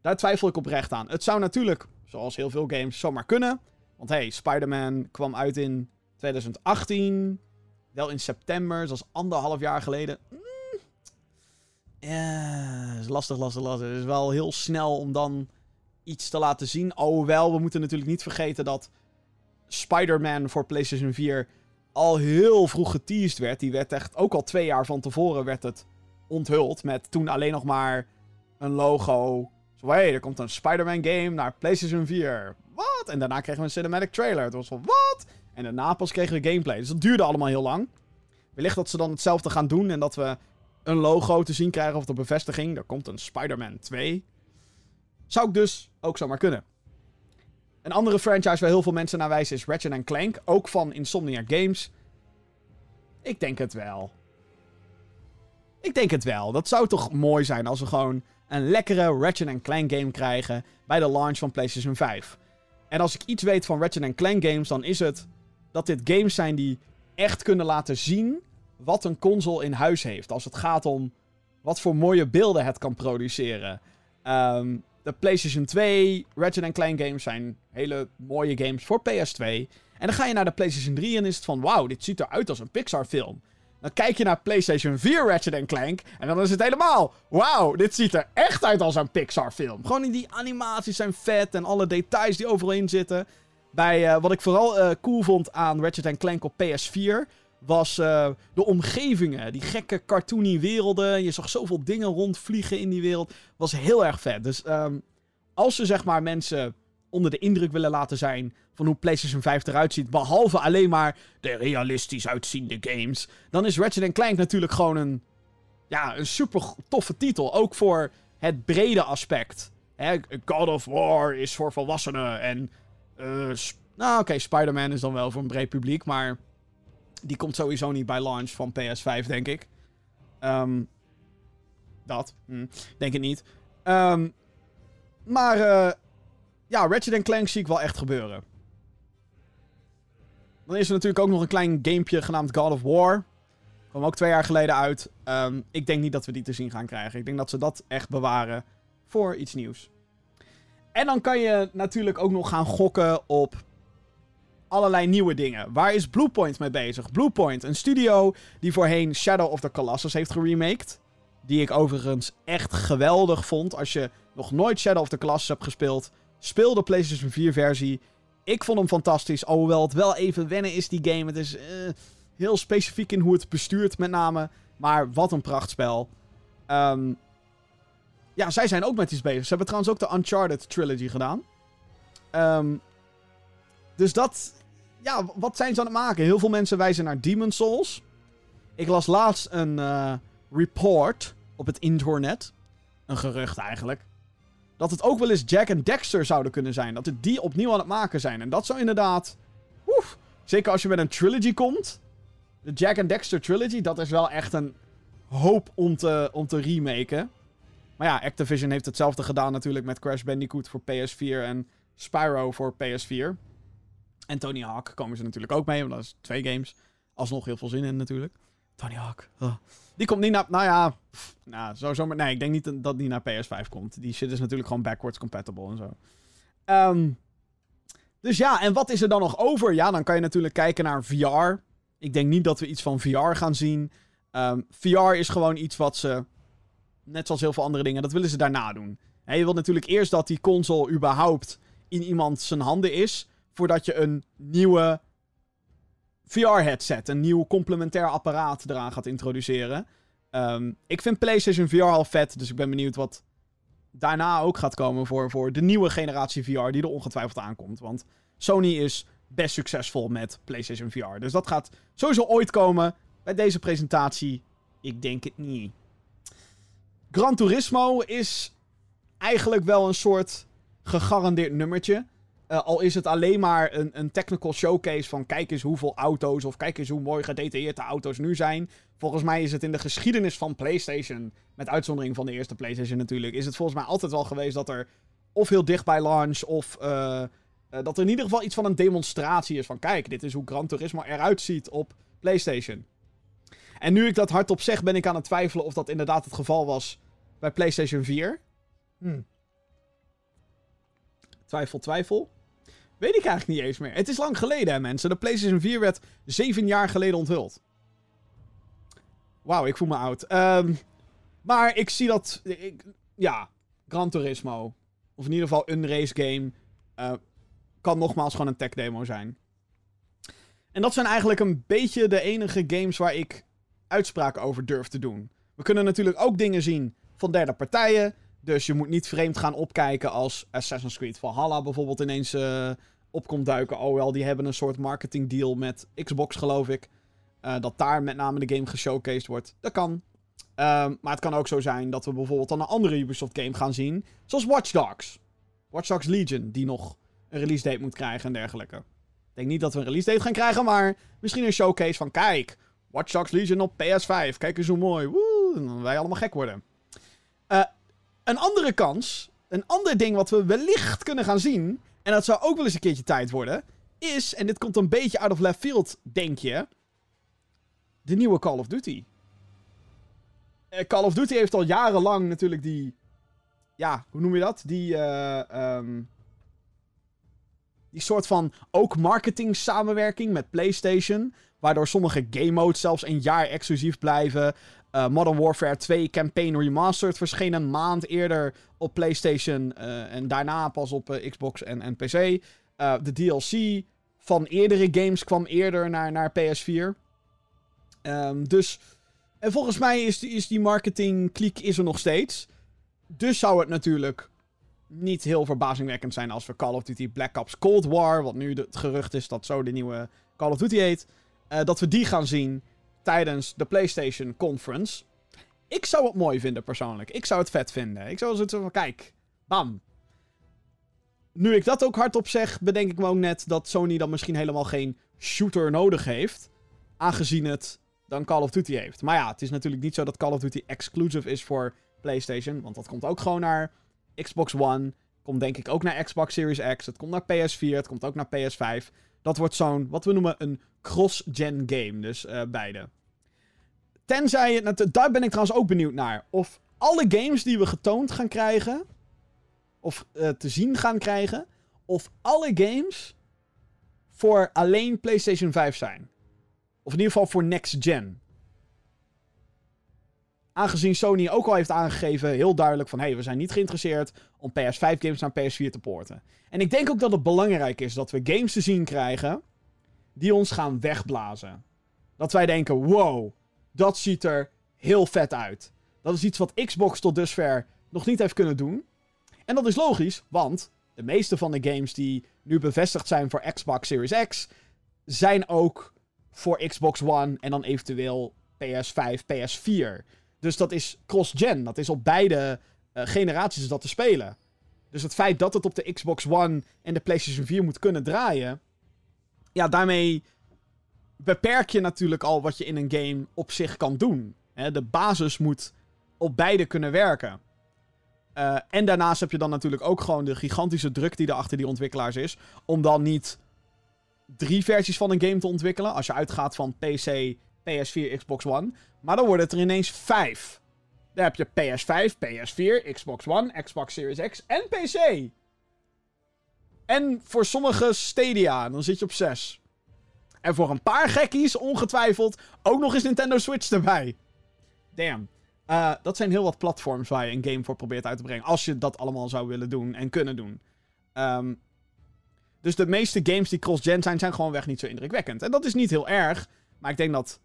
Daar twijfel ik oprecht aan. Het zou natuurlijk, zoals heel veel games, zomaar kunnen. Want hey, Spider-Man kwam uit in 2018. Wel in september, is anderhalf jaar geleden. Mm. Ja, is lastig, lastig, lastig. Het is wel heel snel om dan iets te laten zien. Alhoewel, we moeten natuurlijk niet vergeten dat Spider-Man voor PlayStation 4 al heel vroeg geteased werd. Die werd echt, ook al twee jaar van tevoren werd het onthuld. Met toen alleen nog maar een logo. Zo, hé, hey, er komt een Spider-Man game naar PlayStation 4. Wat? En daarna kregen we een cinematic trailer. Het was van, wat? En daarna pas kregen we gameplay. Dus dat duurde allemaal heel lang. Wellicht dat ze dan hetzelfde gaan doen en dat we een logo te zien krijgen of de bevestiging. Er komt een Spider-Man 2. Zou ik dus ook zomaar kunnen. Een andere franchise waar heel veel mensen naar wijzen is Ratchet Clank. Ook van Insomnia Games. Ik denk het wel. Ik denk het wel. Dat zou toch mooi zijn als we gewoon een lekkere Ratchet Clank game krijgen bij de launch van PlayStation 5. En als ik iets weet van Ratchet Clank games, dan is het dat dit games zijn die echt kunnen laten zien wat een console in huis heeft. Als het gaat om wat voor mooie beelden het kan produceren. Um, de PlayStation 2, Ratchet Clank games zijn hele mooie games voor PS2. En dan ga je naar de PlayStation 3 en is het van, wauw, dit ziet eruit als een Pixar film. Dan kijk je naar PlayStation 4 Ratchet Clank en dan is het helemaal, wauw, dit ziet er echt uit als een Pixar film. Gewoon die animaties zijn vet en alle details die overal in zitten. Bij, uh, wat ik vooral uh, cool vond aan Ratchet Clank op PS4 was uh, de omgevingen. Die gekke cartoony werelden. Je zag zoveel dingen rondvliegen in die wereld. Was heel erg vet. Dus um, als ze zeg maar mensen onder de indruk willen laten zijn van hoe PlayStation 5 eruit ziet, behalve alleen maar de realistisch uitziende games, dan is Ratchet Clank natuurlijk gewoon een, ja, een super toffe titel. Ook voor het brede aspect. Hè, God of War is voor volwassenen en... Uh, nou, oké, Spider-Man is dan wel voor een breed publiek, maar die komt sowieso niet bij launch van PS5, denk ik. Um, dat. Hm, denk ik niet. Um, maar uh, ja, Ratchet Clank zie ik wel echt gebeuren. Dan is er natuurlijk ook nog een klein gamepje genaamd God of War. Kwam ook twee jaar geleden uit. Um, ik denk niet dat we die te zien gaan krijgen. Ik denk dat ze dat echt bewaren voor iets nieuws. En dan kan je natuurlijk ook nog gaan gokken op allerlei nieuwe dingen. Waar is Bluepoint mee bezig? Bluepoint, een studio die voorheen Shadow of the Colossus heeft geremaked. Die ik overigens echt geweldig vond. Als je nog nooit Shadow of the Colossus hebt gespeeld, speel de PlayStation 4 versie. Ik vond hem fantastisch. Alhoewel het wel even wennen is, die game. Het is uh, heel specifiek in hoe het bestuurt, met name. Maar wat een prachtspel. Um, ja, zij zijn ook met iets bezig. Ze hebben trouwens ook de Uncharted trilogy gedaan. Um, dus dat... Ja, wat zijn ze aan het maken? Heel veel mensen wijzen naar Demon Souls. Ik las laatst een uh, report op het internet. Een gerucht eigenlijk. Dat het ook wel eens Jack en Dexter zouden kunnen zijn. Dat het die opnieuw aan het maken zijn. En dat zou inderdaad... Oef, zeker als je met een trilogy komt. De Jack and Dexter trilogy, dat is wel echt een hoop om te, om te remaken. Maar ja, Activision heeft hetzelfde gedaan natuurlijk met Crash Bandicoot voor PS4 en Spyro voor PS4. En Tony Hawk komen ze natuurlijk ook mee, want dat is twee games. Alsnog heel veel zin in natuurlijk. Tony Hawk. Oh. Die komt niet naar. Nou ja. Pff, nou, sowieso. Nee, ik denk niet dat die naar PS5 komt. Die shit is natuurlijk gewoon backwards compatible en zo. Um, dus ja, en wat is er dan nog over? Ja, dan kan je natuurlijk kijken naar VR. Ik denk niet dat we iets van VR gaan zien. Um, ehm, VR is gewoon iets wat ze. Net zoals heel veel andere dingen, dat willen ze daarna doen. En je wilt natuurlijk eerst dat die console überhaupt in iemand zijn handen is. Voordat je een nieuwe VR-headset, een nieuw complementair apparaat eraan gaat introduceren. Um, ik vind PlayStation VR al vet, dus ik ben benieuwd wat daarna ook gaat komen voor, voor de nieuwe generatie VR die er ongetwijfeld aankomt. Want Sony is best succesvol met PlayStation VR. Dus dat gaat sowieso ooit komen. Bij deze presentatie, ik denk het niet. Gran Turismo is eigenlijk wel een soort gegarandeerd nummertje. Uh, al is het alleen maar een, een technical showcase van kijk eens hoeveel auto's of kijk eens hoe mooi gedetailleerd de auto's nu zijn. Volgens mij is het in de geschiedenis van PlayStation, met uitzondering van de eerste PlayStation natuurlijk, is het volgens mij altijd wel geweest dat er of heel dicht bij launch of uh, Eh, dat er in ieder geval iets van een demonstratie is van kijk, dit is hoe Gran Turismo eruit ziet op PlayStation. En nu ik dat hardop zeg, ben ik aan het twijfelen of dat inderdaad het geval was bij PlayStation 4. Hm. Twijfel, twijfel. Weet ik eigenlijk niet eens meer. Het is lang geleden, hè, mensen. De PlayStation 4 werd zeven jaar geleden onthuld. Wauw, ik voel me oud. Ehm, maar ik zie dat. Ik, ja, Gran Turismo. Of in ieder geval een race game. eh, kan nogmaals gewoon een tech demo zijn. En dat zijn eigenlijk een beetje de enige games waar ik uitspraken over durf te doen. We kunnen natuurlijk ook dingen zien van derde partijen. Dus je moet niet vreemd gaan opkijken als Assassin's Creed Valhalla bijvoorbeeld ineens eh, op komt duiken. Oh wel, die hebben een soort marketing deal met Xbox geloof ik. Eh, dat daar met name de game geshowcased wordt. Dat kan. Ehm, maar het kan ook zo zijn dat we bijvoorbeeld dan een andere Ubisoft game gaan zien. Zoals Watch Dogs. Watch Dogs Legion, die nog een release date moet krijgen en dergelijke. Ik denk niet dat we een release date gaan krijgen, maar misschien een showcase van kijk, Watch Dogs Legion op PS5. Kijk eens hoe mooi. Woe, dan wij allemaal gek worden. Eh, een andere kans, een ander ding wat we wellicht kunnen gaan zien, en dat zou ook wel eens een keertje tijd worden, is, en dit komt een beetje out of left field, denk je, de nieuwe Call of Duty. Eh, Call of Duty heeft al jarenlang natuurlijk die, ja, hoe noem je dat? Die, ehm, die soort van ook marketing samenwerking met PlayStation. Waardoor sommige game modes zelfs een jaar exclusief blijven. Uh, Modern Warfare 2 Campaign Remastered verscheen een maand eerder op PlayStation. uh, en daarna pas op uh, Xbox en, en PC. de DLC van eerdere games kwam eerder naar, naar PS4. Um, dus. En volgens mij is, is die marketing kliek is er nog steeds. Dus zou het natuurlijk niet heel verbazingwekkend zijn als we Call of Duty Black Ops Cold War, wat nu het gerucht is dat zo de nieuwe Call of Duty heet, dat we die gaan zien tijdens de PlayStation Conference. Ik zou het mooi vinden persoonlijk. Ik zou het vet vinden. Ik zou zoiets van, kijk, bam. Nu ik dat ook hardop zeg, bedenk ik me ook net dat Sony dan misschien helemaal geen shooter nodig heeft. Aangezien het dan Call of Duty heeft. Maar ja, het is natuurlijk niet zo dat Call of Duty exclusive is voor PlayStation. Want dat komt ook gewoon naar Xbox One. Komt denk ik ook naar Xbox Series X. Het komt naar PS4. Het komt ook naar PS5. Dat wordt zo'n, wat we noemen, een cross-gen game. Dus uh, beide. Tenzij, daar ben ik trouwens ook benieuwd naar. Of alle games die we getoond gaan krijgen, of uh, te zien gaan krijgen, of alle games voor alleen PlayStation 5 zijn. Of in ieder geval voor next gen. Aangezien Sony ook al heeft aangegeven, heel duidelijk van... hé, hey, we zijn niet geïnteresseerd om PS5 games naar PS4 te porten. En ik denk ook dat het belangrijk is dat we games te zien krijgen... die ons gaan wegblazen. Dat wij denken, wow, dat ziet er heel vet uit. Dat is iets wat Xbox tot dusver nog niet heeft kunnen doen. En dat is logisch, want de meeste van de games die nu bevestigd zijn voor Xbox Series X... zijn ook voor Xbox One en dan eventueel PS5, PS4... Dus dat is cross-gen. Dat is op beide uh, generaties dat te spelen. Dus het feit dat het op de Xbox One en de PlayStation 4 moet kunnen draaien. Ja, daarmee beperk je natuurlijk al wat je in een game op zich kan doen. De basis moet op beide kunnen werken. Uh, en daarnaast heb je dan natuurlijk ook gewoon de gigantische druk die er achter die ontwikkelaars is. Om dan niet drie versies van een game te ontwikkelen. Als je uitgaat van PC, PS4, Xbox One. Maar dan worden het er ineens vijf. Dan heb je PS5, PS4, Xbox One, Xbox Series X en PC. En voor sommige Stadia, dan zit je op zes. En voor een paar gekkies, ongetwijfeld, ook nog eens Nintendo Switch erbij. Damn. Uh, dat zijn heel wat platforms waar je een game voor probeert uit te brengen. Als je dat allemaal zou willen doen en kunnen doen. Um, dus de meeste games die cross-gen zijn, zijn gewoon weg niet zo indrukwekkend. En dat is niet heel erg. Maar ik denk dat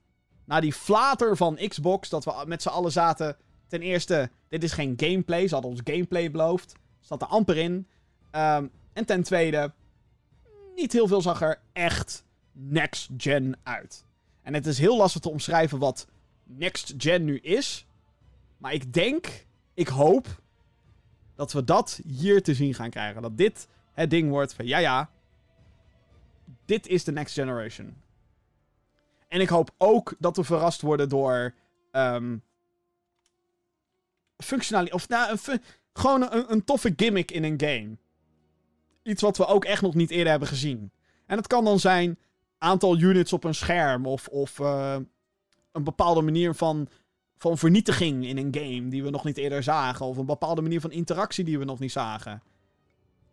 na die flater van Xbox, dat we met z'n allen zaten. Ten eerste, dit is geen gameplay. Ze hadden ons gameplay beloofd. Zat er amper in. Um, en ten tweede, niet heel veel zag er echt next gen uit. En het is heel lastig te omschrijven wat next gen nu is. Maar ik denk, ik hoop, dat we dat hier te zien gaan krijgen. Dat dit het ding wordt van, ja ja, dit is de next generation. En ik hoop ook dat we verrast worden door um, functionaliteit. Of nou, een gewoon een, een, toffe gimmick in een game. iets wat we ook echt nog niet eerder hebben gezien. En het kan dan zijn aantal units op een scherm of, of uh, een bepaalde manier van, van vernietiging in een game die we nog niet eerder zagen. Of een bepaalde manier van interactie die we nog niet zagen.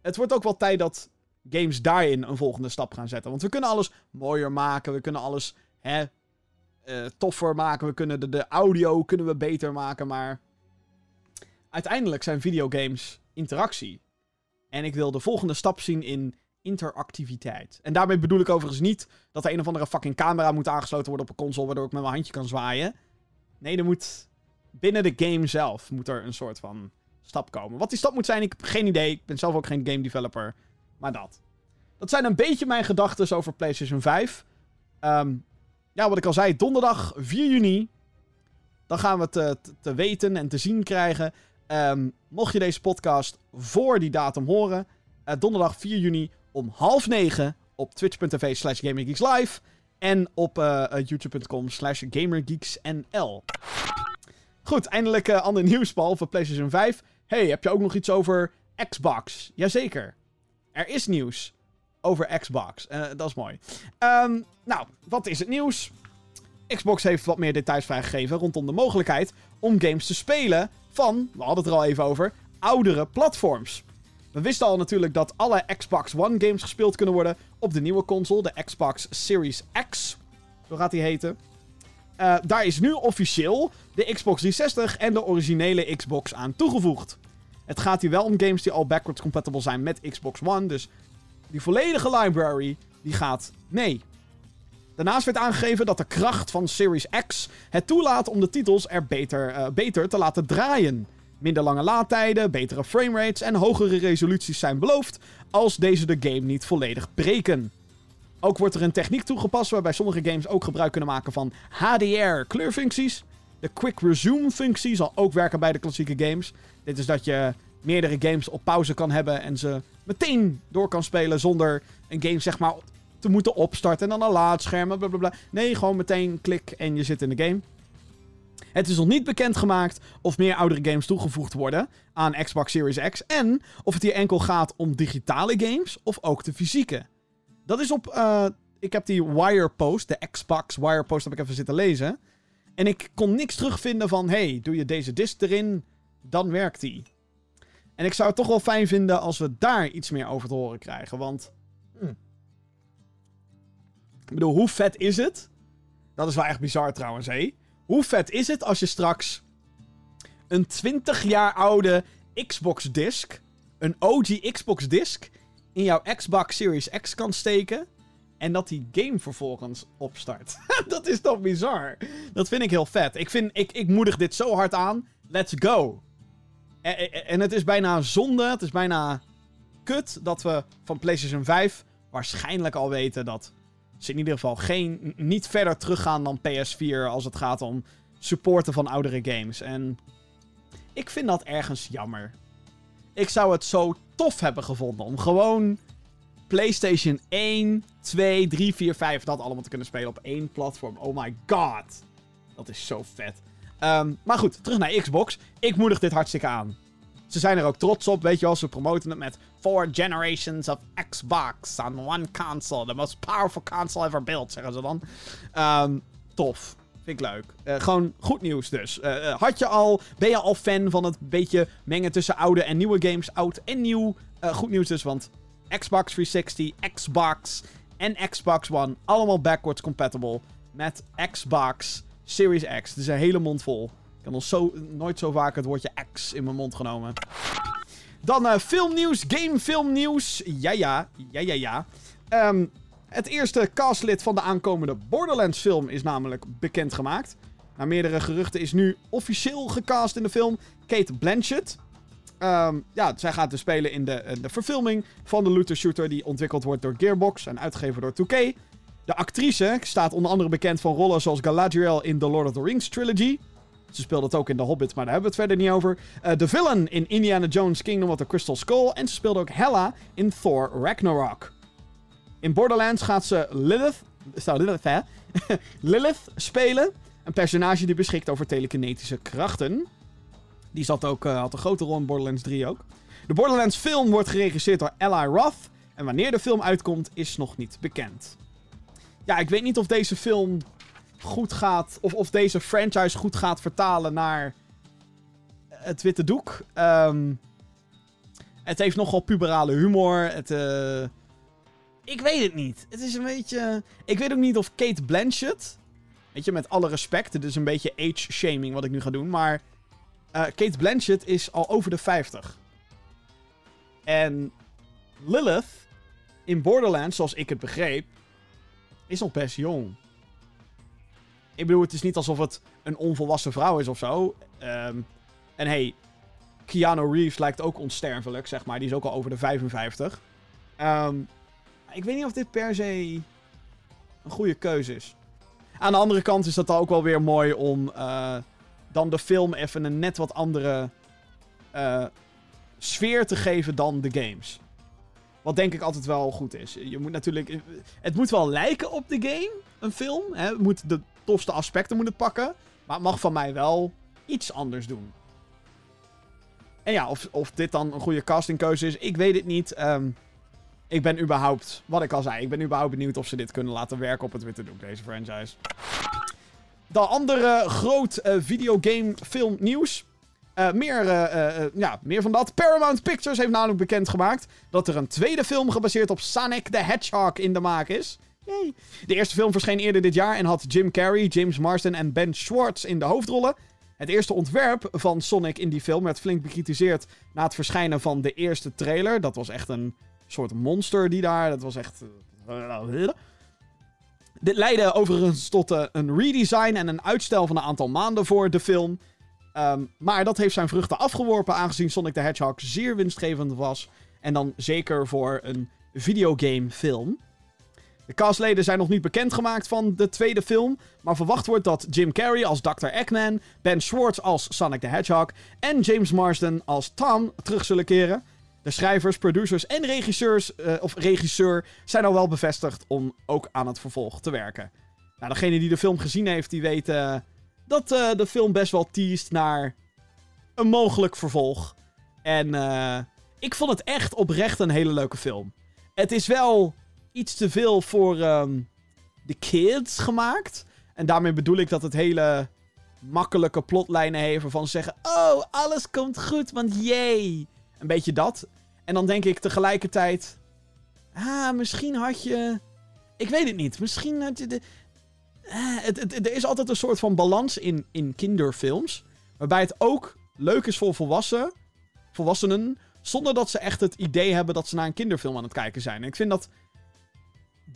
Het wordt ook wel tijd dat games daarin een volgende stap gaan zetten. Want we kunnen alles mooier maken, we kunnen alles hè, uh, toffer maken, we kunnen de, de audio kunnen we beter maken, maar uiteindelijk zijn videogames interactie. En ik wil de volgende stap zien in interactiviteit. En daarmee bedoel ik overigens niet dat er een of andere fucking camera moet aangesloten worden op een console, waardoor ik met mijn handje kan zwaaien. Nee, er moet binnen de game zelf moet er een soort van stap komen. Wat die stap moet zijn, ik heb geen idee. Ik ben zelf ook geen game developer. Maar dat. Dat zijn een beetje mijn gedachten over PlayStation 5. Um, ehm, ja, wat ik al zei, donderdag 4 juni. Dan gaan we het te, te weten en te zien krijgen. Um, mocht je deze podcast voor die datum horen, uh, donderdag 4 juni om half negen op twitch.tv slash gamergeekslive en op uh, youtube.com slash gamergeeksnl. Goed, eindelijk uh, ander nieuws, voor PlayStation 5. Hey, heb je ook nog iets over Xbox? Jazeker. Er is nieuws over Xbox. Uh, dat is mooi. Um, nou, wat is het nieuws? Xbox heeft wat meer details vrijgegeven rondom de mogelijkheid om games te spelen van, we hadden het er al even over, oudere platforms. We wisten al natuurlijk dat alle Xbox One games gespeeld kunnen worden op de nieuwe console, de Xbox Series X. Zo gaat die heten. Uh, daar is nu officieel de Xbox 360 en de originele Xbox aan toegevoegd. Het gaat hier wel om games die al backwards compatible zijn met Xbox One. Dus die volledige library, die gaat mee. Daarnaast werd aangegeven dat de kracht van Series X het toelaat om de titels er beter, uh, beter te laten draaien. Minder lange laadtijden, betere framerates en hogere resoluties zijn beloofd als deze de game niet volledig breken. Ook wordt er een techniek toegepast waarbij sommige games ook gebruik kunnen maken van HDR kleurfuncties. De Quick Resume functie zal ook werken bij de klassieke games. Dit is dat je meerdere games op pauze kan hebben en ze meteen door kan spelen zonder een game zeg maar te moeten opstarten en dan een laadscherm. Blablabla. Nee, gewoon meteen klik en je zit in de game. Het is nog niet bekendgemaakt of meer oudere games toegevoegd worden aan Xbox Series X. En of het hier enkel gaat om digitale games of ook de fysieke. Dat is op. Uh, ik heb die Wire Post, de Xbox Wire Post, heb ik even zitten lezen. En ik kon niks terugvinden van. Hey, doe je deze disc erin, dan werkt die. En ik zou het toch wel fijn vinden als we daar iets meer over te horen krijgen. Want. Hm. Ik bedoel, hoe vet is het? Dat is wel echt bizar trouwens, hé. Hoe vet is het als je straks een 20 jaar oude Xbox disc, een OG Xbox disc, in jouw Xbox Series X kan steken en dat die game vervolgens opstart. dat is toch bizar? Dat vind ik heel vet. Ik, vind, ik, ik moedig dit zo hard aan. Let's go. En, en het is bijna zonde, het is bijna kut dat we van PlayStation 5 waarschijnlijk al weten dat ze in ieder geval geen, niet verder teruggaan dan PS4 als het gaat om supporten van oudere games. En ik vind dat ergens jammer. Ik zou het zo tof hebben gevonden om gewoon PlayStation 1, 2, 3, 4, 5, dat allemaal te kunnen spelen op één platform. Oh my god. Dat is zo vet. Um, maar goed, terug naar Xbox. Ik moedig dit hartstikke aan. Ze zijn er ook trots op, weet je wel. Ze promoten het met Four generations of Xbox on one console. The most powerful console ever built, zeggen ze dan. Um, tof. Vind ik leuk. Uh, gewoon goed nieuws dus. Uh, had je al, ben je al fan van het beetje mengen tussen oude en nieuwe games? Oud en nieuw. Goed nieuws dus, want Xbox 360, Xbox en Xbox One. Allemaal backwards compatible met Xbox Series X. Het is een hele mond vol. Ik heb nog zo, nooit zo vaak het woordje X in mijn mond genomen. Dan uh, filmnieuws, gamefilmnieuws. Ja, ja, ja, ja, ja. Um, het eerste castlid van de aankomende Borderlands film is namelijk bekendgemaakt. Na meerdere geruchten is nu officieel gecast in de film Kate Blanchett. Um, ja, zij gaat dus spelen in de, de verfilming van de looter shooter die ontwikkeld wordt door Gearbox en uitgegeven door 2K. De actrice staat onder andere bekend van rollen zoals Galadriel in The Lord of the Rings trilogy. Ze speelde het ook in The Hobbit, maar daar hebben we het verder niet over. Uh, de villain in Indiana Jones Kingdom of the Crystal Skull. En ze speelde ook Hela in Thor Ragnarok. In Borderlands gaat ze Lilith, Lilith, hè? Lilith spelen. Een personage die beschikt over telekinetische krachten. Die zat ook, uh, had een grote rol in Borderlands 3 ook. De Borderlands film wordt geregisseerd door Eli Roth. En wanneer de film uitkomt, is nog niet bekend. Ja, ik weet niet of deze film goed gaat. Of, of deze franchise goed gaat vertalen naar het witte doek. Ehm, het heeft nogal puberale humor. Het, eh, ik weet het niet. Het is een beetje. Ik weet ook niet of Kate Blanchett. Weet je, met alle respect. Het is een beetje age-shaming wat ik nu ga doen. Maar eh, Kate Blanchett is al over de 50. En Lilith in Borderlands, zoals ik het begreep, is nog best jong. Ik bedoel, het is niet alsof het een onvolwassen vrouw is of zo. Ehm, en hey, Keanu Reeves lijkt ook onsterfelijk, zeg maar. Die is ook al over de 55. Ehm, ik weet niet of dit per se een goede keuze is. Aan de andere kant is dat dan ook wel weer mooi om uh, dan de film even een net wat andere uh, sfeer te geven dan de games. Wat denk ik altijd wel goed is. Je moet natuurlijk. Het moet wel lijken op de game, een film. Hè? Het moet de tofste aspecten moet het pakken. Maar het mag van mij wel iets anders doen. En ja, of, of dit dan een goede castingkeuze is, ik weet het niet. Um, ik ben überhaupt, wat ik al zei, ik ben überhaupt benieuwd of ze dit kunnen laten werken op het witte doek, deze franchise. De andere groot uh, videogame film nieuws. Uh, meer, uh, ja, meer van dat. Paramount Pictures heeft namelijk bekendgemaakt dat er een tweede film gebaseerd op Sonic the Hedgehog in de maak is. De eerste film verscheen eerder dit jaar en had Jim Carrey, James Marsden en Ben Schwartz in de hoofdrollen. Het eerste ontwerp van Sonic in die film werd flink bekritiseerd na het verschijnen van de eerste trailer. Dat was echt een soort monster die daar. Dat was echt. Dit leidde overigens tot een redesign en een uitstel van een aantal maanden voor de film. Um, maar dat heeft zijn vruchten afgeworpen, aangezien Sonic the Hedgehog zeer winstgevend was. En dan zeker voor een videogamefilm. De castleden zijn nog niet bekendgemaakt van de tweede film, maar verwacht wordt dat Jim Carrey als Dr. Eggman, Ben Schwartz als Sonic the Hedgehog en James Marsden als Tom terug zullen keren. De schrijvers, producers en regisseurs, uh, of regisseur zijn al wel bevestigd om ook aan het vervolg te werken. Nou, degene die de film gezien heeft, die weet uh, dat uh, de film best wel teest naar een mogelijk vervolg. En ik vond het echt oprecht een hele leuke film. Het is wel iets te veel voor um, de kids gemaakt. En daarmee bedoel ik dat het hele makkelijke plotlijnen heeft ze zeggen... Oh, alles komt goed, want jee. Een beetje dat. En dan denk ik tegelijkertijd... Ah, misschien had je... Ik weet het niet. Misschien had je de... Het, er is altijd een soort van balans in, in kinderfilms. Waarbij het ook leuk is voor volwassen, volwassenen. Zonder dat ze echt het idee hebben dat ze naar een kinderfilm aan het kijken zijn. En ik vind dat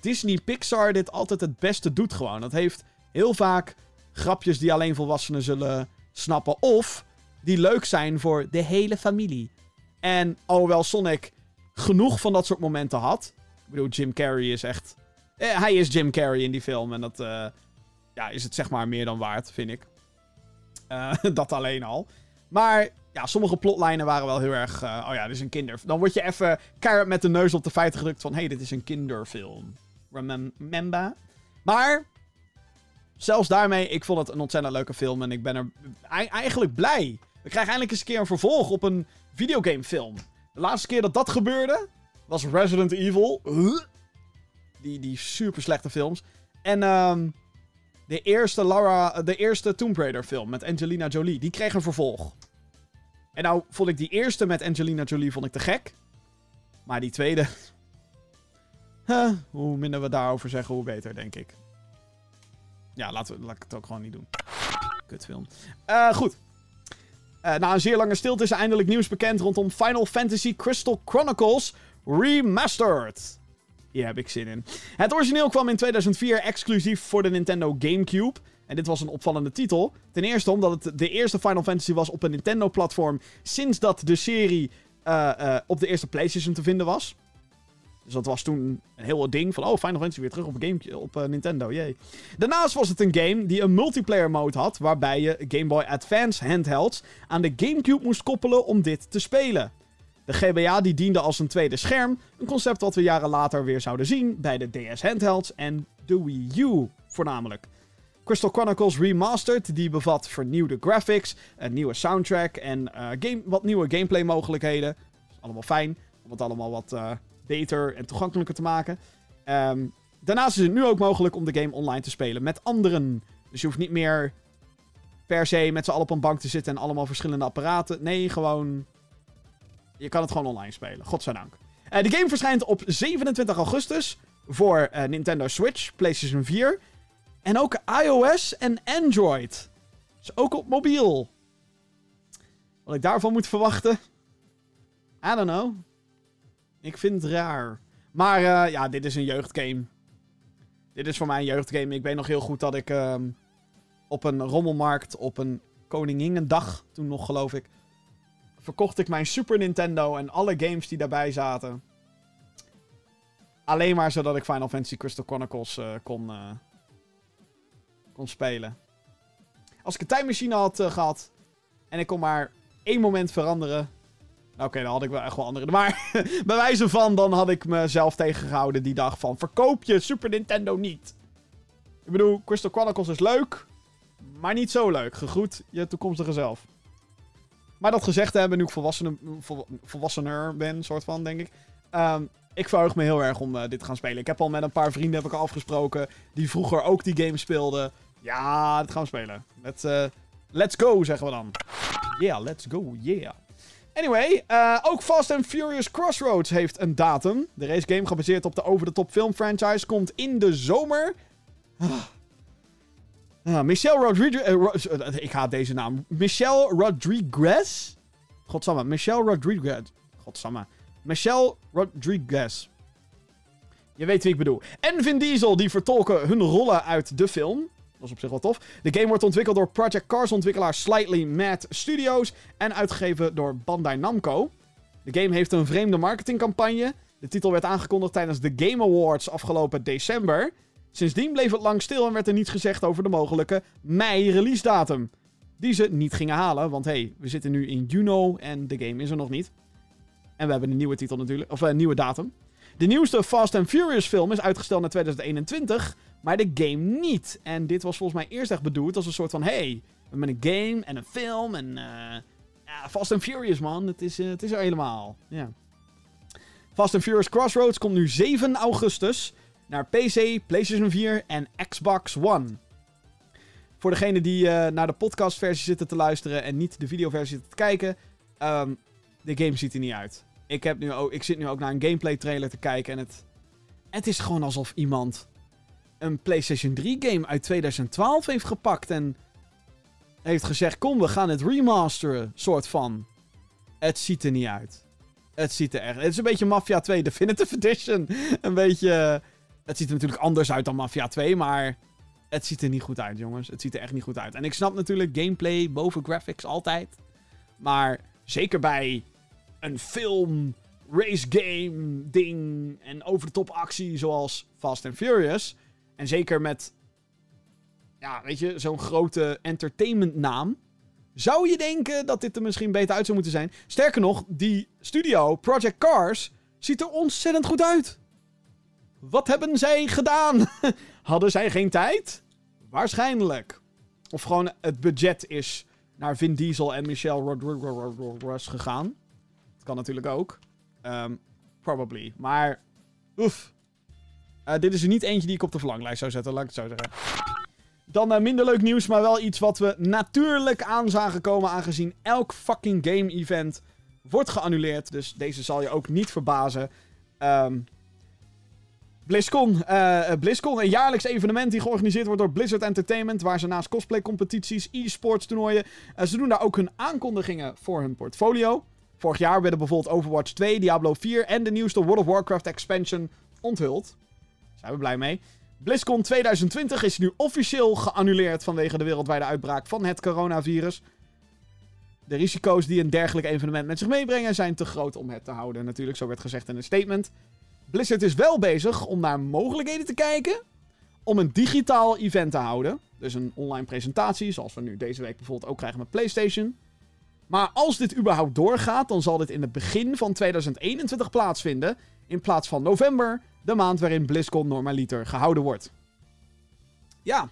Disney Pixar dit altijd het beste doet gewoon. Dat heeft heel vaak grapjes die alleen volwassenen zullen snappen. Of die leuk zijn voor de hele familie. En alhoewel Sonic genoeg van dat soort momenten had. Ik bedoel, Jim Carrey is echt... Eh, hij is Jim Carrey in die film. En dat uh, ja, is het zeg maar meer dan waard, vind ik. Uh, dat alleen al. Maar ja, sommige plotlijnen waren wel heel erg... Uh, oh ja, dit is een kinder... Dan word je even keihard met de neus op de feiten gedrukt van... Hé, hey, dit is een kinderfilm. Remember? Maar... Zelfs daarmee, ik vond het een ontzettend leuke film. En ik ben er eigenlijk blij. We krijgen eindelijk eens een keer een vervolg op een videogamefilm. De laatste keer dat dat gebeurde... was Resident Evil. Die, die super slechte films. En... Um, de eerste, Laura, de eerste Tomb Raider film met Angelina Jolie. Die kreeg een vervolg. En nou vond ik die eerste met Angelina Jolie vond ik te gek. Maar die tweede... Huh, hoe minder we daarover zeggen, hoe beter, denk ik. Ja, laten we, laat ik het ook gewoon niet doen. Kutfilm. Uh, goed. Uh, na een zeer lange stilte is eindelijk nieuws bekend rondom Final Fantasy Crystal Chronicles Remastered. Hier heb ik zin in. Het origineel kwam in 2004 exclusief voor de Nintendo GameCube. En dit was een opvallende titel. Ten eerste omdat het de eerste Final Fantasy was op een Nintendo-platform sinds dat de serie uh, uh, op de eerste PlayStation te vinden was. Dus dat was toen een heel ding van, oh, Final Fantasy weer terug op, game, op uh, Nintendo, jee. Daarnaast was het een game die een multiplayer mode had, waarbij je Game Boy Advance handhelds aan de GameCube moest koppelen om dit te spelen. De GBA die diende als een tweede scherm, een concept wat we jaren later weer zouden zien bij de DS handhelds en de Wii U voornamelijk. Crystal Chronicles Remastered, die bevat vernieuwde graphics, een nieuwe soundtrack en uh, game, wat nieuwe gameplay mogelijkheden. allemaal fijn. Om het allemaal wat eh, beter en toegankelijker te maken. Ehm, daarnaast is het nu ook mogelijk om de game online te spelen met anderen. Dus je hoeft niet meer per se met z'n allen op een bank te zitten en allemaal verschillende apparaten. Nee, gewoon. Je kan het gewoon online spelen. Godzijdank. Uh, de game verschijnt op 27 augustus voor uh, Nintendo Switch, PlayStation 4. En ook iOS en Android. Dus ook op mobiel. Wat ik daarvan moet verwachten. I don't know. Ik vind het raar. Maar uh, ja, dit is een jeugdgame. Dit is voor mij een jeugdgame. Ik weet nog heel goed dat ik uh, op een rommelmarkt op een Koninginnedag, toen nog geloof ik, verkocht ik mijn Super Nintendo en alle games die daarbij zaten. Alleen maar zodat ik Final Fantasy Crystal Chronicles uh, kon, uh, kon spelen. Als ik een tijdmachine had uh, gehad en ik kon maar één moment veranderen. Nou, Oké, dan had ik wel echt wel andere. Maar bij wijze van, dan had ik mezelf tegengehouden die dag van... Verkoop je Super Nintendo niet. Ik bedoel, Crystal Chronicles is leuk. Maar niet zo leuk. Gegroet je toekomstige zelf. Maar dat gezegd hebben, nu ik volwassener, vol, volwassener ben, soort van, denk ik. Um, ik verheug me heel erg om uh, dit te gaan spelen. Ik heb al met een paar vrienden heb ik afgesproken. Die vroeger ook die game speelden. Ja, dat gaan we spelen. Let's, uh, let's go, zeggen we dan. Yeah, let's go, yeah. Anyway, uh, ook Fast and Furious Crossroads heeft een datum. De race game, gebaseerd op de over-the-top film franchise, komt in de zomer. Ah. Michelle Rodriguez. Uh, ik haat deze naam. Michelle Rodriguez? Godsamme. Michelle Rodriguez. Godsamme. Michelle Rodriguez. Je weet wie ik bedoel. En Vin Diesel, die vertolken hun rollen uit de film. Dat is op zich wel tof. De game wordt ontwikkeld door Project Cars ontwikkelaar Slightly Mad Studios. En uitgegeven door Bandai Namco. De game heeft een vreemde marketingcampagne. De titel werd aangekondigd tijdens de Game Awards afgelopen december. Sindsdien bleef het lang stil en werd er niets gezegd over de mogelijke mei-release datum. Die ze niet gingen halen, want hey, we zitten nu in juni en de game is er nog niet. En we hebben een nieuwe titel natuurlijk, of een nieuwe datum. De nieuwste Fast and Furious film is uitgesteld naar 2021, maar de game niet. En dit was volgens mij eerst echt bedoeld als een soort van, hey, we hebben een game en een film en uh, ja, Fast and Furious man, het is, uh, het is er helemaal. Fast and Furious Crossroads komt nu 7 augustus naar PC, PlayStation 4 en Xbox One. Voor degenen die uh, naar de podcastversie zitten te luisteren en niet de videoversie te kijken, um, de game ziet er niet uit. Ik, heb nu ook, ik zit nu ook naar een gameplay trailer te kijken en het, het is gewoon alsof iemand een PlayStation 3 game uit 2012 heeft gepakt en heeft gezegd: Kom, we gaan het remasteren, soort van. Het ziet er niet uit. Het ziet er echt. Het is een beetje Mafia 2 Definitive Edition. Een beetje. Het ziet er natuurlijk anders uit dan Mafia 2, maar het ziet er niet goed uit, jongens. Het ziet er echt niet goed uit. En ik snap natuurlijk gameplay boven graphics altijd. Maar zeker bij een film, race game ding en over de top actie zoals Fast and Furious. En zeker met, ja, weet je, zo'n grote entertainment naam. Zou je denken dat dit er misschien beter uit zou moeten zijn? Sterker nog, die studio, Project Cars, ziet er ontzettend goed uit. Wat hebben zij gedaan? Hadden zij geen tijd? Waarschijnlijk. Of gewoon het budget is naar Vin Diesel en Michelle Rodriguez gegaan. Dat kan natuurlijk ook. Um, probably. Maar, oef. Uh, dit is er niet eentje die ik op de verlanglijst zou zetten, laat ik het zo zeggen. Dan uh, minder leuk nieuws, maar wel iets wat we natuurlijk aan zagen komen, aangezien elk fucking game-event wordt geannuleerd. Dus deze zal je ook niet verbazen. Um, BlizzCon. Uh, BlizzCon, een jaarlijks evenement die georganiseerd wordt door Blizzard Entertainment. Waar ze naast cosplay-competities, e-sports toernooien. Uh, ze doen daar ook hun aankondigingen voor hun portfolio. Vorig jaar werden bijvoorbeeld Overwatch 2, Diablo 4 en de nieuwste World of Warcraft expansion onthuld. Zijn we blij mee. BlizzCon 2020 is nu officieel geannuleerd vanwege de wereldwijde uitbraak van het coronavirus. De risico's die een dergelijk evenement met zich meebrengen zijn te groot om het te houden. Natuurlijk, zo werd gezegd in een statement. Blizzard is wel bezig om naar mogelijkheden te kijken om een digitaal event te houden. Dus een online presentatie, zoals we nu deze week bijvoorbeeld ook krijgen met PlayStation. Maar als dit überhaupt doorgaat, dan zal dit in het begin van 2021 plaatsvinden. In plaats van november, de maand waarin BlizzCon normaliter gehouden wordt. Ja.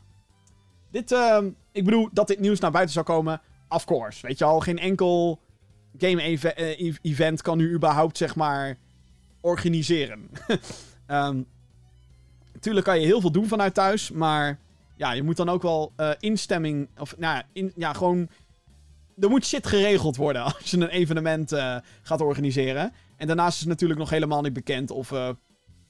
Dit, uh, ik bedoel, dat dit nieuws naar buiten zou komen, of course. Weet je al, geen enkel game-event kan u überhaupt, zeg maar, organiseren. natuurlijk kan je heel veel doen vanuit thuis, maar ja, je moet dan ook wel uh, instemming, of nou ja, in, ja, gewoon... Er moet shit geregeld worden als je een evenement uh, gaat organiseren. En daarnaast is het natuurlijk nog helemaal niet bekend of uh,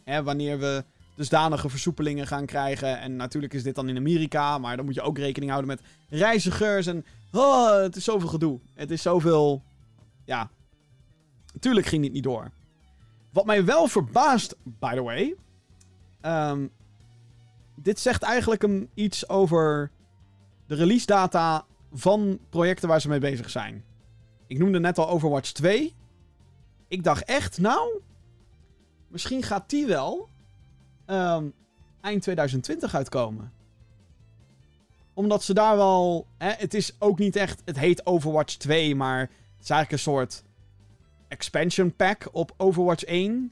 hè, wanneer we dusdanige versoepelingen gaan krijgen. En natuurlijk is dit dan in Amerika, maar dan moet je ook rekening houden met reizigers. En oh, het is zoveel gedoe. Het is zoveel. Ja. Tuurlijk ging dit niet door. Wat mij wel verbaast, by the way. Um, dit zegt eigenlijk een, iets over de release data van projecten waar ze mee bezig zijn. Ik noemde net al Overwatch 2. Ik dacht echt, nou, misschien gaat die wel um, eind 2020 uitkomen. Omdat ze daar wel. Hè, het is ook niet echt. Het heet Overwatch 2, maar het is eigenlijk een soort expansion pack op Overwatch 1.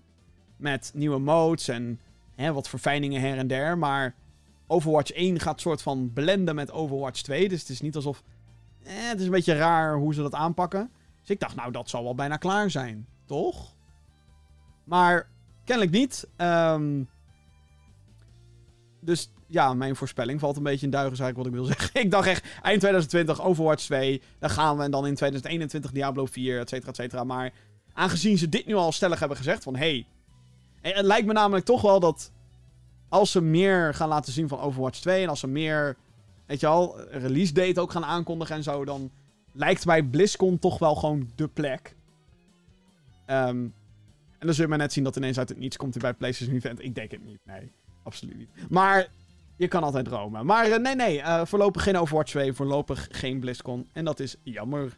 Met nieuwe modes en hè, wat verfijningen her en der. Maar Overwatch 1 gaat soort van blenden met Overwatch 2. Dus het is niet alsof. Eh, het is een beetje raar hoe ze dat aanpakken. Dus ik dacht, nou, dat zal wel bijna klaar zijn. Toch? Maar kennelijk niet. Um, dus ja, mijn voorspelling valt een beetje in duigen, ik wat ik wil zeggen. ik dacht echt, eind 2020 Overwatch 2. Dan gaan we en dan in 2021 Diablo 4, et cetera, et cetera. Maar aangezien ze dit nu al stellig hebben gezegd van... Hey, het lijkt me namelijk toch wel dat als ze meer gaan laten zien van Overwatch 2... En als ze meer, weet je al, release date ook gaan aankondigen en zo... Dan lijkt mij BlizzCon toch wel gewoon de plek. Um, en dan zul je maar net zien dat ineens uit het niets komt hij bij PlayStation Event. Ik denk het niet, nee absoluut niet. Maar je kan altijd dromen. Maar uh, nee, nee. Uh, voorlopig geen Overwatch 2. Voorlopig geen BlizzCon. En dat is jammer.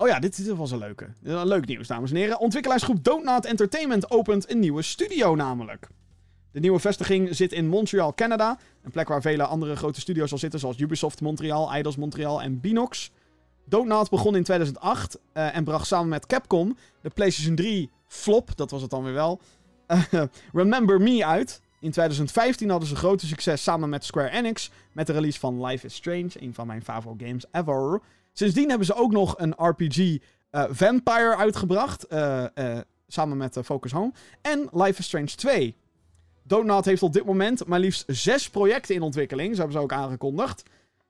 Oh ja, dit, dit was een leuke. Leuk nieuws, dames en heren. Ontwikkelaarsgroep Donut Entertainment opent een nieuwe studio namelijk. De nieuwe vestiging zit in Montreal, Canada. Een plek waar vele andere grote studio's al zitten, zoals Ubisoft Montreal, Eidos Montreal en Binox. Donut begon in 2008 uh, en bracht samen met Capcom de PlayStation 3 flop, dat was het dan weer wel, Remember Me uit. In 2015 hadden ze grote succes samen met Square Enix met de release van Life is Strange, een van mijn favoriete games ever. Sindsdien hebben ze ook nog een RPG eh, Vampire uitgebracht, uh, uh, samen met Focus Home, en Life is Strange 2. Donut heeft op dit moment maar liefst zes projecten in ontwikkeling, zo hebben ze ook aangekondigd.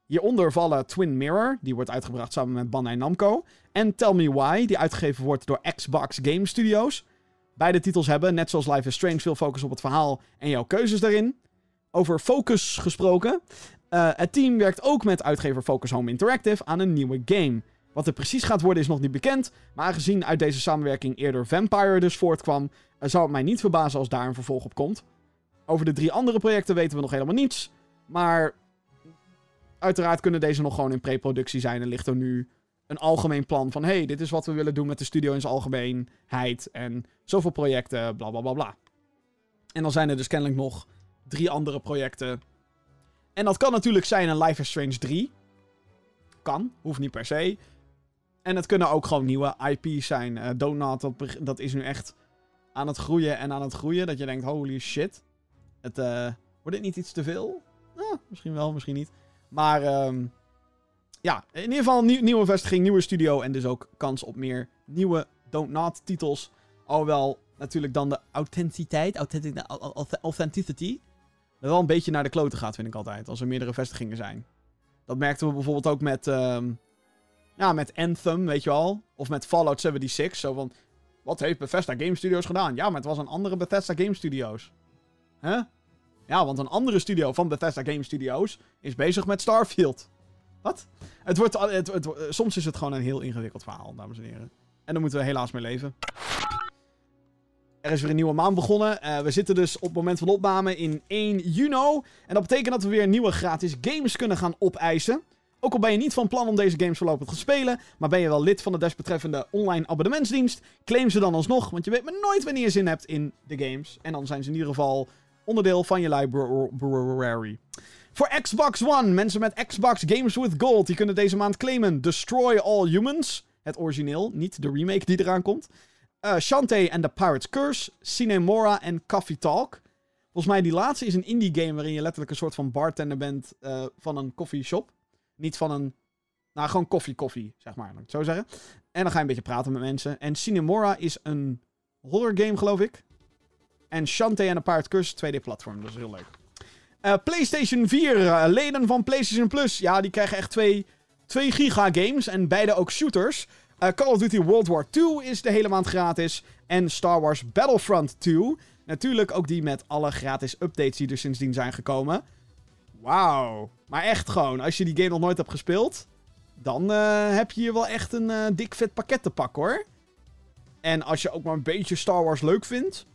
Hieronder vallen Twin Mirror, die wordt uitgebracht samen met Bandai Namco, en Tell Me Why, die uitgegeven wordt door Xbox Game Studios. Beide titels hebben, net zoals Life is Strange, veel focus op het verhaal en jouw keuzes daarin. Over focus gesproken. Uh, het team werkt ook met uitgever Focus Home Interactive aan een nieuwe game. Wat er precies gaat worden is nog niet bekend. Maar aangezien uit deze samenwerking eerder Vampire dus voortkwam, uh, zou het mij niet verbazen als daar een vervolg op komt. Over de drie andere projecten weten we nog helemaal niets. Maar uiteraard kunnen deze nog gewoon in pre-productie zijn en ligt er nu een algemeen plan van... hey, dit is wat we willen doen met de studio in zijn algemeenheid. En zoveel projecten, bla bla bla bla. En dan zijn er dus kennelijk nog drie andere projecten. En dat kan natuurlijk zijn een Life is Strange 3. Kan, hoeft niet per se. En het kunnen ook gewoon nieuwe IP's zijn. Uh, Donut, dat, dat is nu echt aan het groeien en aan het groeien. Dat je denkt, holy shit. Het, uh, wordt dit niet iets te veel? Nou, misschien wel, misschien niet. Maar um, ja, in ieder geval nieuwe vestiging, nieuwe studio. En dus ook kans op meer nieuwe Don't Not titels. Alhoewel natuurlijk dan de authenticiteit, authenticity, wel een beetje naar de kloten gaat, vind ik altijd. Als er meerdere vestigingen zijn. Dat merkten we bijvoorbeeld ook met, um, ja, met Anthem, weet je wel. Of met Fallout 76. Zo van, wat heeft Bethesda Game Studios gedaan? Ja, maar het was een andere Bethesda Game Studios. Huh? Ja, want een andere studio van Bethesda Game Studios is bezig met Starfield. Wat? Het wordt, het, het, soms is het gewoon een heel ingewikkeld verhaal, dames en heren. En daar moeten we helaas mee leven. Er is weer een nieuwe maand begonnen. Uh, we zitten dus op het moment van opname in 1 juni. En dat betekent dat we weer nieuwe gratis games kunnen gaan opeisen. Ook al ben je niet van plan om deze games voorlopig te spelen, maar ben je wel lid van de desbetreffende online abonnementsdienst, claim ze dan alsnog, want je weet maar nooit wanneer je zin hebt in de games. En dan zijn ze in ieder geval onderdeel van je library. Voor Xbox One, mensen met Xbox Games with Gold, die kunnen deze maand claimen Destroy All Humans. Het origineel, niet de remake die eraan komt. Uh, Shantae and the Pirate's Curse, Cinemora en Coffee Talk. Volgens mij die laatste is een indie game waarin je letterlijk een soort van bartender bent uh, van een shop. Niet van een... Nou, gewoon koffie, koffie, zeg maar. Zo zeggen. En dan ga je een beetje praten met mensen. En Cinemora is een horror game, geloof ik. En Shantae en een paard kus, 2D-platform. Dat is heel leuk. Eh, PlayStation 4, eh, leden van PlayStation Plus. Ja, die krijgen echt twee, twee giga games. En beide ook shooters. Eh, Call of Duty World War 2 is de hele maand gratis. En Star Wars Battlefront 2. Natuurlijk ook die met alle gratis updates die er sindsdien zijn gekomen. Wauw. Maar echt gewoon, als je die game nog nooit hebt gespeeld... Dan eh, heb je hier wel echt een eh, dik vet pakket te pakken hoor. En als je ook maar een beetje Star Wars leuk vindt.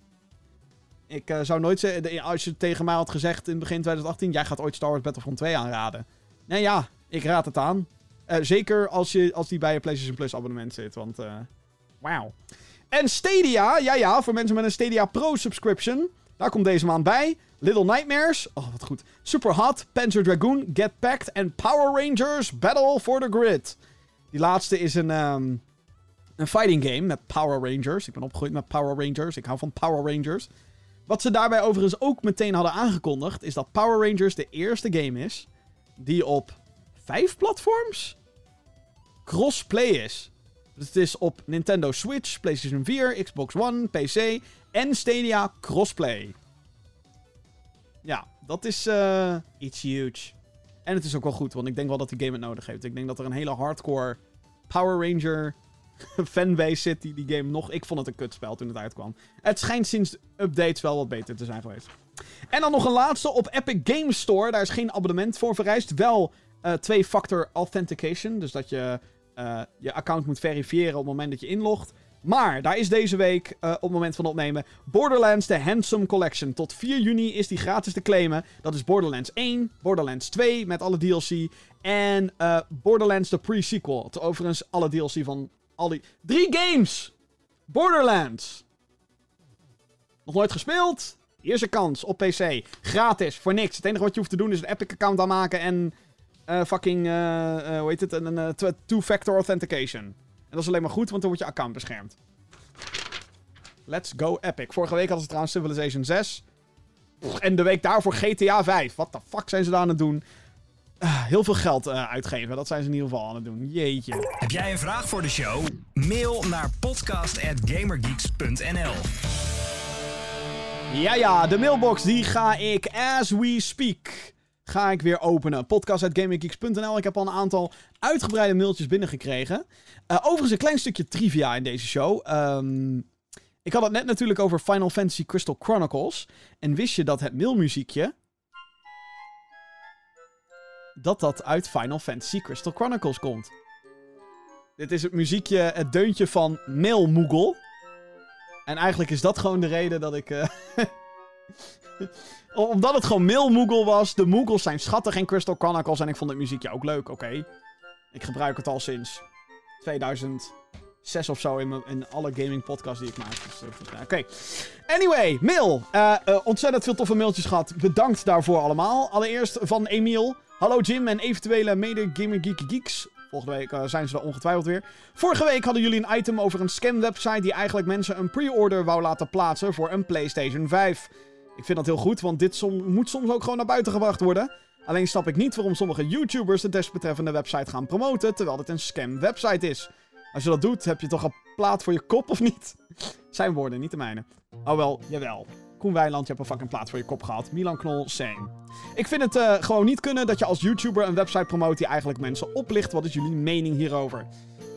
Ik zou nooit zeggen, als je tegen mij had gezegd in begin 2018, jij gaat ooit Star Wars Battlefront 2 aanraden. Nee ja, ik raad het aan. Eh, zeker als, je, als die bij je PlayStation Plus abonnement zit, want eh wauw. En Stadia, ja ja, voor mensen met een Stadia Pro subscription. Daar komt deze maand bij. Little Nightmares, oh wat goed. Super Hot, Panzer Dragoon, Get Packed en Power Rangers Battle for the Grid. Die laatste is een, ehm, een fighting game met Power Rangers. Ik ben opgegroeid met Power Rangers. Ik hou van Power Rangers. Wat ze daarbij overigens ook meteen hadden aangekondigd, is dat Power Rangers de eerste game is die op vijf platforms crossplay is. Dus het is op Nintendo Switch, PlayStation 4, Xbox One, PC en Stadia crossplay. Ja, dat is eh iets huge. En het is ook wel goed, want ik denk wel dat die game het nodig heeft. Ik denk dat er een hele hardcore Power Ranger fanbase zit die die game nog... Ik vond het een kutspel toen het uitkwam. Het schijnt sinds updates wel wat beter te zijn geweest. En dan nog een laatste op Epic Games Store. Daar is geen abonnement voor vereist. Wel eh, twee-factor authentication. Dus dat je eh, je account moet verifiëren op het moment dat je inlogt. Maar daar is deze week, eh, op het moment van opnemen, Borderlands The Handsome Collection. Tot 4 juni is die gratis te claimen. Dat is Borderlands 1, Borderlands 2 met alle DLC. En Borderlands The Pre-Sequel. Overigens alle DLC van al die... Drie games! Borderlands! Nog nooit gespeeld? Een kans op PC. Gratis, voor niks. Het enige wat je hoeft te doen is een Epic-account aanmaken en... eh, fucking, eh, eh, hoe heet het? Een, een tw- two-factor authentication. En dat is alleen maar goed, want dan wordt je account beschermd. Let's go Epic. Vorige week hadden ze trouwens Civilization 6. Pff, En de week daarvoor GTA 5. Wat de fuck zijn ze daar aan het doen? Heel veel geld uitgeven. Dat zijn ze in ieder geval aan het doen. Jeetje. Heb jij een vraag voor de show? Mail naar podcast@gamergeeks.nl. Ja, ja, de mailbox die ga ik, as we speak, ga ik weer openen. Podcast.gaminggeeks.nl. Ik heb al een aantal uitgebreide mailtjes binnengekregen. Eh overigens een klein stukje trivia in deze show. Ehm, ik had het net natuurlijk over Final Fantasy Crystal Chronicles. En wist je dat het mailmuziekje... dat dat uit Final Fantasy Crystal Chronicles komt? Dit is het muziekje, het deuntje van Mail Moogle. En eigenlijk is dat gewoon de reden dat ik... eh, Omdat het gewoon Mail Moogle was. De Moogles zijn schattig in Crystal Chronicles. En ik vond het muziekje ook leuk, oké. Ik gebruik het al sinds 2006 of zo in, mijn- in alle gaming podcasts die ik maak. Dus, eh, Oké. Anyway, mail. Eh, eh, ontzettend veel toffe mailtjes gehad. Bedankt daarvoor allemaal. Allereerst van Emiel. Hallo Jim en eventuele mede Gamer Geeky Geeks. Volgende week zijn ze er ongetwijfeld weer. Vorige week hadden jullie een item over een scam-website die eigenlijk mensen een pre-order wou laten plaatsen voor een PlayStation 5. Ik vind dat heel goed, want dit moet soms ook gewoon naar buiten gebracht worden. Alleen snap ik niet waarom sommige YouTubers de desbetreffende website gaan promoten, terwijl dit een scam-website is. Als je dat doet, heb je toch een plaat voor je kop, of niet? Zijn woorden, niet de mijne. Oh wel, jawel. Koen Weiland, je hebt een fucking plaat voor je kop gehad. Milan Knol, same. Ik vind het eh, gewoon niet kunnen dat je als YouTuber een website promoot die eigenlijk mensen oplicht. Wat is jullie mening hierover?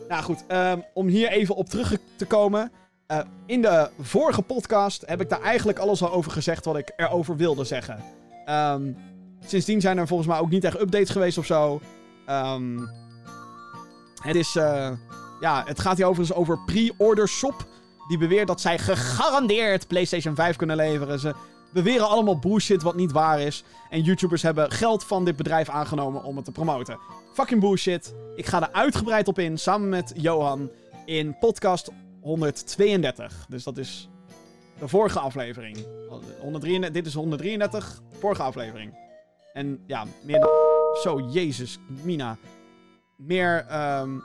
Nou goed, ehm, om hier even op terug te komen. Eh, in de vorige podcast heb ik daar eigenlijk alles al over gezegd wat ik erover wilde zeggen. Ehm, sindsdien zijn er volgens mij ook niet echt updates geweest of zo. Ehm, het is, eh, ja, het gaat hier overigens over Pre-Order Shop. Die beweert dat zij gegarandeerd PlayStation 5 kunnen leveren. Ze beweren allemaal bullshit wat niet waar is. En YouTubers hebben geld van dit bedrijf aangenomen om het te promoten. Fucking bullshit. Ik ga er uitgebreid op in, samen met Johan, in podcast 132. Dus dat is de vorige aflevering. 133, dit is 133, vorige aflevering. En ja, meer dan... Zo, jezus, Mina. Meer, ehm...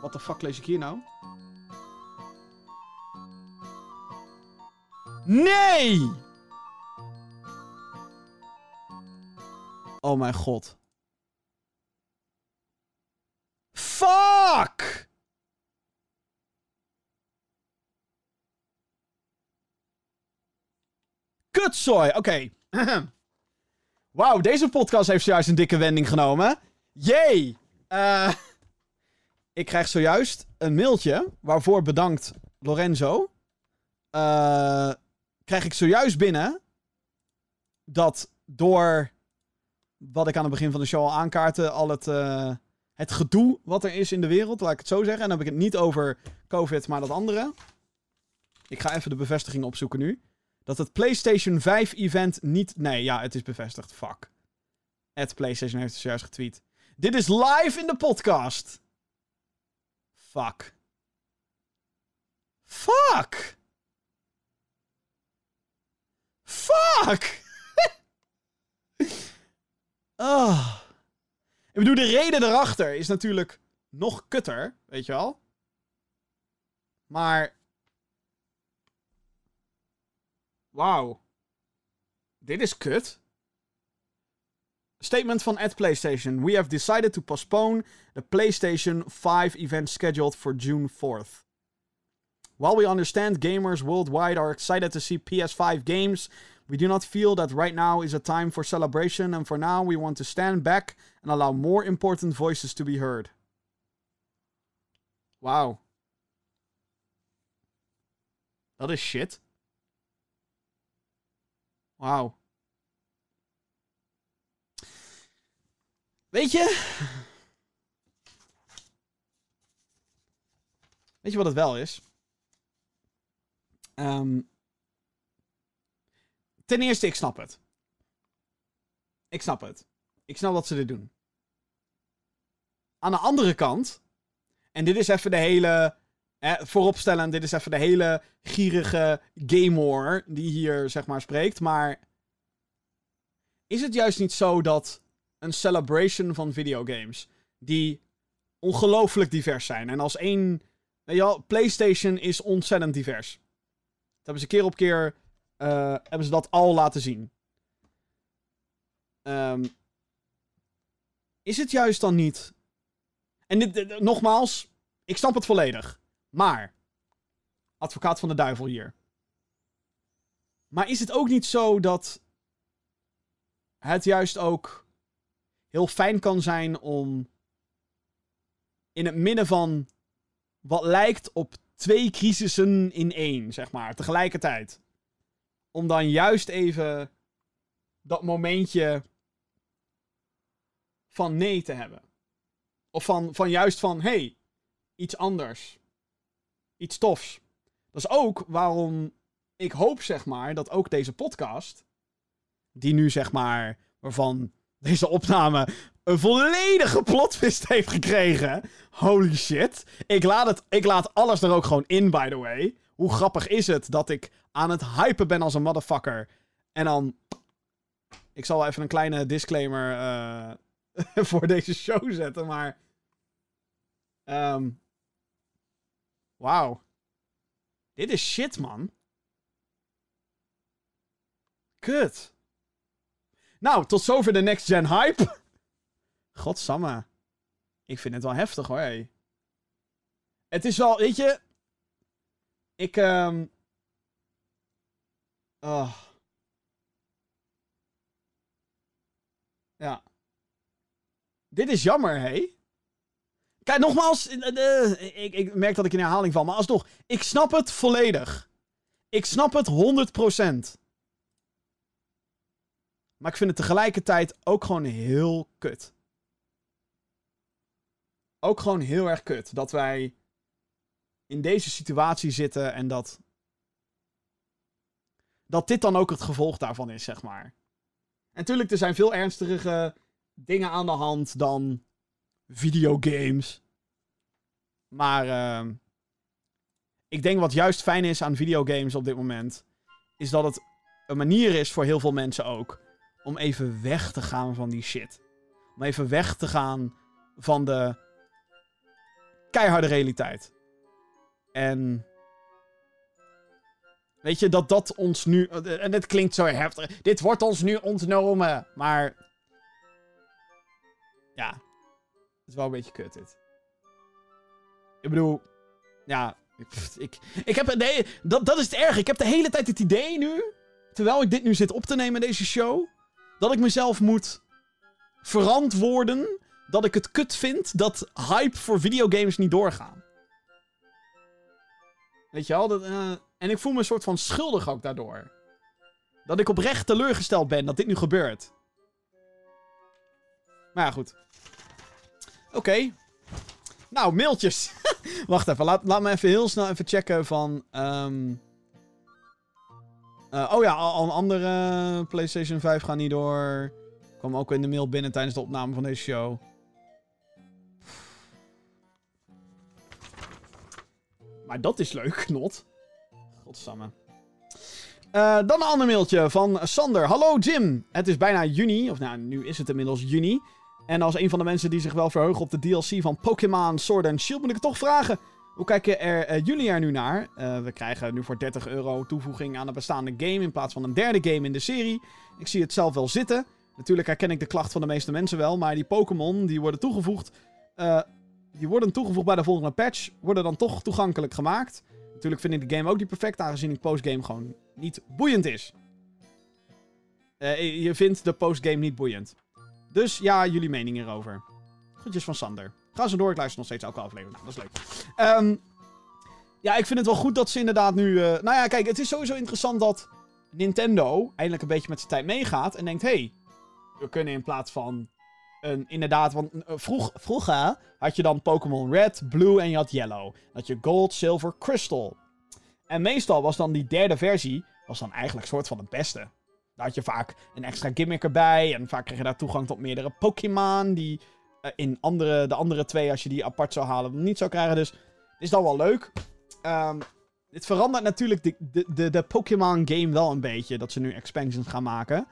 Wat de fuck lees ik hier nou? Nee! Oh mijn god. Kutzooi. Oké. Wauw, deze podcast heeft zojuist een dikke wending genomen. Jee! Eh, ik krijg zojuist een mailtje. Waarvoor bedankt Lorenzo. Eh, krijg ik zojuist binnen. Dat door. Wat ik aan het begin van de show al aankaartte. Al het. eh, het gedoe wat er is in de wereld, laat ik het zo zeggen. En dan heb ik het niet over COVID, maar dat andere. Ik ga even de bevestiging opzoeken nu. Dat het PlayStation 5 event niet. Nee, ja, het is bevestigd. Fuck. Het PlayStation heeft het zojuist getweet. Dit is live in de podcast. Fuck. Fuck. Fuck. oh. Ik bedoel, de reden erachter is natuurlijk nog kutter, weet je wel. Maar. Wauw. Dit is kut. Statement van at PlayStation. We have decided to postpone the PlayStation 5 event scheduled for June 4th. While we understand gamers worldwide are excited to see PS5 games, we do not feel that right now is a time for celebration, and for now we want to stand back and allow more important voices to be heard. Wow. Dat is shit. Wauw. Weet je? Weet je wat het wel is? Ehm, ten eerste, ik snap het. Ik snap het. Ik snap dat ze dit doen. Aan de andere kant, en dit is even de hele. Eh, vooropstellen, dit is even de hele gierige gamer die hier zeg maar spreekt. Maar is het juist niet zo dat een celebration van videogames, die ongelooflijk divers zijn. En als één. PlayStation is ontzettend divers. Dat hebben ze keer op keer. eh, hebben ze dat al laten zien. Ehm, is het juist dan niet. En dit- nogmaals, ik snap het volledig. Maar. Advocaat van de duivel hier. Maar is het ook niet zo dat. Het juist ook heel fijn kan zijn om in het midden van wat lijkt op twee crisissen in één, zeg maar, tegelijkertijd. Om dan juist even dat momentje van nee te hebben. Of van, van juist van, hey, iets anders. Iets tofs. Dat is ook waarom ik hoop, zeg maar, dat ook deze podcast, die nu, zeg maar, waarvan deze opname een volledige plotwist heeft gekregen. Holy shit. Ik laat, het, ik laat alles er ook gewoon in, by the way. Hoe grappig is het dat ik aan het hypen ben als een motherfucker. En dan... Ik zal even een kleine disclaimer eh, voor deze show zetten, maar... ehm Wauw. Dit is shit, man. Kut. Nou, tot zover de next gen hype. Godsamme. Ik vind het wel heftig hoor. hé. Het is wel, weet je. Ik, ehm. ah. Ja. Dit is jammer, hé. Kijk, nogmaals. eh, eh, ik, ik merk dat ik in herhaling val. Maar alsnog, ik snap het volledig. Ik snap het 100%. Maar ik vind het tegelijkertijd ook gewoon heel kut. Ook gewoon heel erg kut. Dat wij in deze situatie zitten en dat. Dat dit dan ook het gevolg daarvan is, zeg maar. En natuurlijk, er zijn veel ernstigere dingen aan de hand dan videogames. Maar ehm, ik denk wat juist fijn is aan videogames op dit moment, is dat het een manier is voor heel veel mensen ook om even weg te gaan van die shit. Om even weg te gaan van de keiharde realiteit. En weet je, dat dat ons nu... En het klinkt zo heftig. Dit wordt ons nu ontnomen. Maar ja, is wel een beetje kut dit. Ik bedoel, ja, pff, ik, ik heb... Nee, dat, dat is het erg. Ik heb de hele tijd het idee nu... terwijl ik dit nu zit op te nemen, deze show, dat ik mezelf moet verantwoorden dat ik het kut vind dat hype voor videogames niet doorgaan. Weet je wel? Dat, eh, en ik voel me een soort van schuldig ook daardoor. Dat ik oprecht teleurgesteld ben dat dit nu gebeurt. Maar ja, goed. Oké. Nou, mailtjes. Wacht even, laat, laat me even heel snel even checken van... ehm, eh, oh ja, al, een andere PlayStation 5 gaat niet door. Kwam ook in de mail binnen tijdens de opname van deze show. Maar dat is leuk, not. Godsamme. Eh, dan een ander mailtje van Sander. Hallo Jim. Het is bijna juni. Of nou, nu is het inmiddels juni. En als een van de mensen die zich wel verheugen op de DLC van Pokémon Sword and Shield, moet ik het toch vragen. Hoe kijken er eh, jullie er nu naar? Eh, we krijgen nu voor 30 euro toevoeging aan een bestaande game in plaats van een derde game in de serie. Ik zie het zelf wel zitten. Natuurlijk herken ik de klacht van de meeste mensen wel, maar die Pokémon die worden toegevoegd, eh, die worden toegevoegd bij de volgende patch, worden dan toch toegankelijk gemaakt. Natuurlijk vind ik de game ook niet perfect, aangezien die postgame gewoon niet boeiend is. Je vindt de postgame niet boeiend. Dus ja, jullie mening hierover. Groetjes van Sander. Ga zo door, ik luister nog steeds elke aflevering. Dat is leuk. Ehm, ja, ik vind het wel goed dat ze inderdaad nu... eh, nou ja, kijk, het is sowieso interessant dat Nintendo eindelijk een beetje met zijn tijd meegaat. En denkt, hey, we kunnen in plaats van een... Inderdaad, want eh, vroeg, vroeger had je dan Pokémon Red, Blue en je had Yellow. Had je Gold, Silver, Crystal. En meestal was dan die derde versie... was dan eigenlijk soort van het beste. Daar had je vaak een extra gimmick erbij. En vaak kreeg je daar toegang tot meerdere Pokémon. Die eh, in andere, de andere twee, als je die apart zou halen, niet zou krijgen. Dus is dan wel leuk. Ehm, dit verandert natuurlijk de, de, de, de Pokémon game wel een beetje. Dat ze nu expansions gaan maken.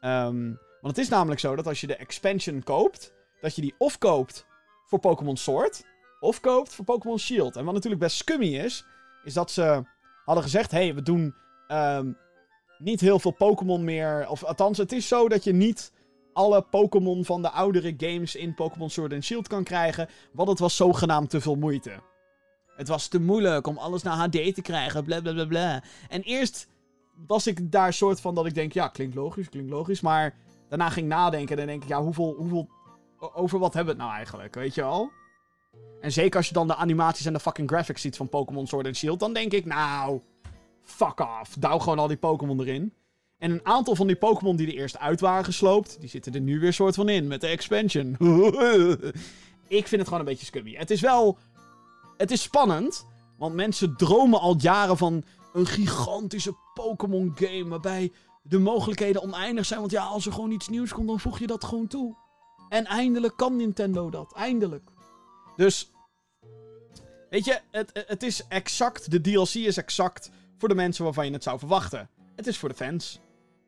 Ehm, want het is namelijk zo dat als je de expansion koopt, dat je die of koopt voor Pokémon Sword, of koopt voor Pokémon Shield. En wat natuurlijk best scummy is, is dat ze hadden gezegd: hé, hey, we doen ehm, niet heel veel Pokémon meer. Of althans, het is zo dat je niet alle Pokémon van de oudere games in Pokémon Sword and Shield kan krijgen. Want het was zogenaamd te veel moeite. Het was te moeilijk om alles naar HD te krijgen, bla bla bla bla. En eerst was ik daar soort van dat ik denk, ja, klinkt logisch, klinkt logisch. Maar daarna ging ik nadenken en dan denk ik, ja, hoeveel, hoeveel, over wat hebben we het nou eigenlijk, weet je wel? En zeker als je dan de animaties en de fucking graphics ziet van Pokémon Sword and Shield, dan denk ik, nou, fuck off. Douw gewoon al die Pokémon erin. En een aantal van die Pokémon die er eerst uit waren gesloopt, die zitten er nu weer soort van in met de expansion. ik vind het gewoon een beetje scummy. Het is wel, het is spannend, want mensen dromen al jaren van een gigantische Pokémon game waarbij de mogelijkheden oneindig zijn. Want ja, als er gewoon iets nieuws komt, dan voeg je dat gewoon toe. En eindelijk kan Nintendo dat. Eindelijk. Dus, weet je, het, het is exact, de DLC is exact voor de mensen waarvan je het zou verwachten. Het is voor de fans.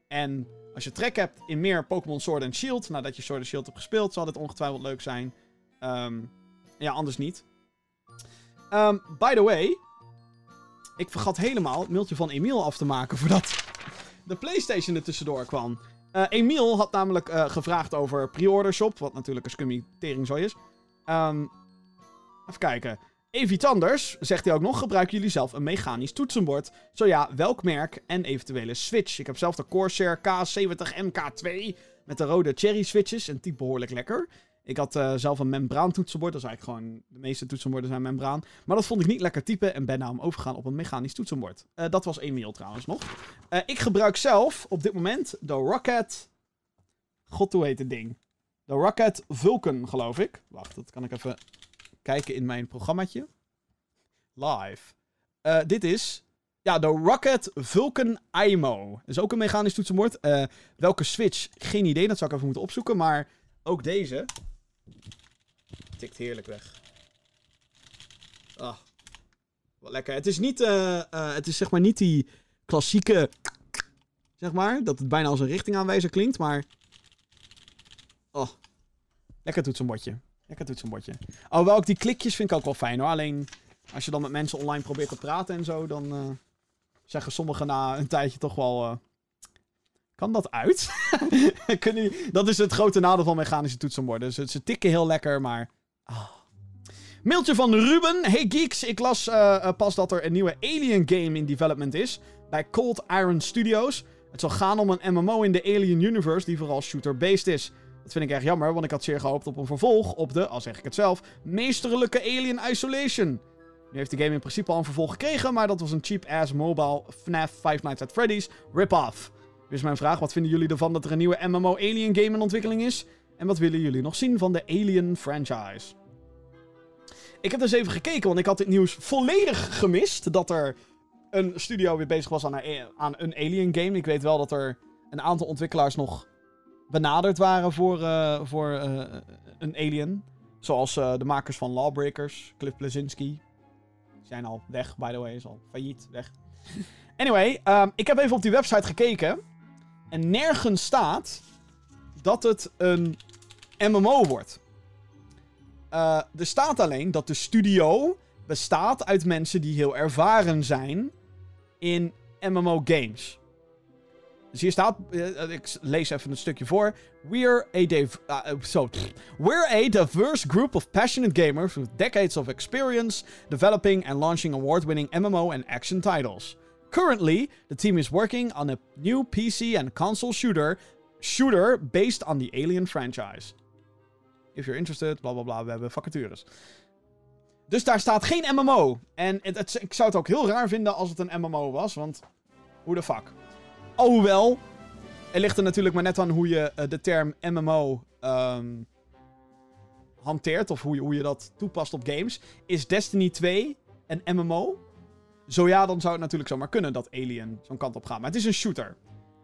En als je trek hebt in meer Pokémon Sword and Shield, nadat je Sword and Shield hebt gespeeld, zal dit ongetwijfeld leuk zijn. Ehm, ja, anders niet. Ehm, by the way, ik vergat helemaal het mailtje van Emiel af te maken voordat de PlayStation er tussendoor kwam. Eh Emiel had namelijk eh, gevraagd over pre-order shop, wat natuurlijk een scummy teringzooi is. Ehm, even kijken. Evitanders, zegt hij ook nog, gebruiken jullie zelf een mechanisch toetsenbord? Zo ja, welk merk en eventuele switch? Ik heb zelf de Corsair K70 MK2 met de rode cherry switches en type behoorlijk lekker. Ik had eh, zelf een membraan toetsenbord, dat is eigenlijk gewoon, de meeste toetsenborden zijn membraan. Maar dat vond ik niet lekker typen en ben daarom overgegaan op een mechanisch toetsenbord. Eh, dat was Emiel trouwens nog. Eh, ik gebruik zelf op dit moment de Rocket... God, hoe heet het ding? De Rocket Vulcan, geloof ik. Wacht, dat kan ik even kijken in mijn programmaatje. Live. Eh, dit is... Ja, de Rocket Vulcan IMO. Dat is ook een mechanisch toetsenbord. Eh, welke switch? Geen idee, dat zou ik even moeten opzoeken. Maar ook deze... Tikt heerlijk weg. Ah, wat lekker. Het is niet... eh, het is zeg maar niet die klassieke... Zeg maar, dat het bijna als een richtingaanwijzer klinkt, maar... Oh, lekker toetsenbordje. Lekker toetsenbordje. Alhoewel ik die klikjes vind ik ook wel fijn hoor. Alleen als je dan met mensen online probeert te praten en zo, dan eh, zeggen sommigen na een tijdje toch wel. eh, kan dat uit? Dat is het grote nadeel van mechanische toetsenborden. Ze, tikken heel lekker, maar. ah. Mailtje van Ruben. Hey geeks, ik las eh, pas dat er een nieuwe Alien game in development is. Bij Cold Iron Studios. Het zal gaan om een MMO in de Alien Universe die vooral shooter-based is. Dat vind ik erg jammer, want ik had zeer gehoopt op een vervolg op de, al zeg ik het zelf, meesterlijke Alien Isolation. Nu heeft de game in principe al een vervolg gekregen, maar dat was een cheap-ass mobile FNAF Five Nights at Freddy's rip-off. Dus mijn vraag, wat vinden jullie ervan dat er een nieuwe MMO Alien game in ontwikkeling is? En wat willen jullie nog zien van de Alien franchise? Ik heb dus even gekeken, want ik had dit nieuws volledig gemist. Dat er een studio weer bezig was aan een, aan een Alien game. Ik weet wel dat er een aantal ontwikkelaars nog benaderd waren voor, uh, voor uh, een Alien. Zoals uh, de makers van Lawbreakers, Cliff Blazinski. Die zijn al weg, by the way. Is al failliet, weg. Anyway, um, ik heb even op die website gekeken. En nergens staat dat het een MMO wordt. Er staat alleen dat de studio bestaat uit mensen die heel ervaren zijn in MMO games. Dus hier staat, uh, ik lees even een stukje voor. We're a, so, we're a diverse group of passionate gamers with decades of experience developing and launching award-winning MMO and action titles. Currently, the team is working on a new PC and console shooter shooter based on the Alien franchise. If you're interested, bla bla bla, we hebben vacatures. Dus daar staat geen MMO. En het, ik zou het ook heel raar vinden als het een MMO was, want hoe de fuck. Alhoewel, er ligt er natuurlijk maar net aan hoe je uh, de term MMO um, hanteert, of hoe je, hoe je dat toepast op games. Is Destiny 2 een MMO? Zo ja, dan zou het natuurlijk zomaar kunnen dat Alien zo'n kant op gaat. Maar het is een shooter.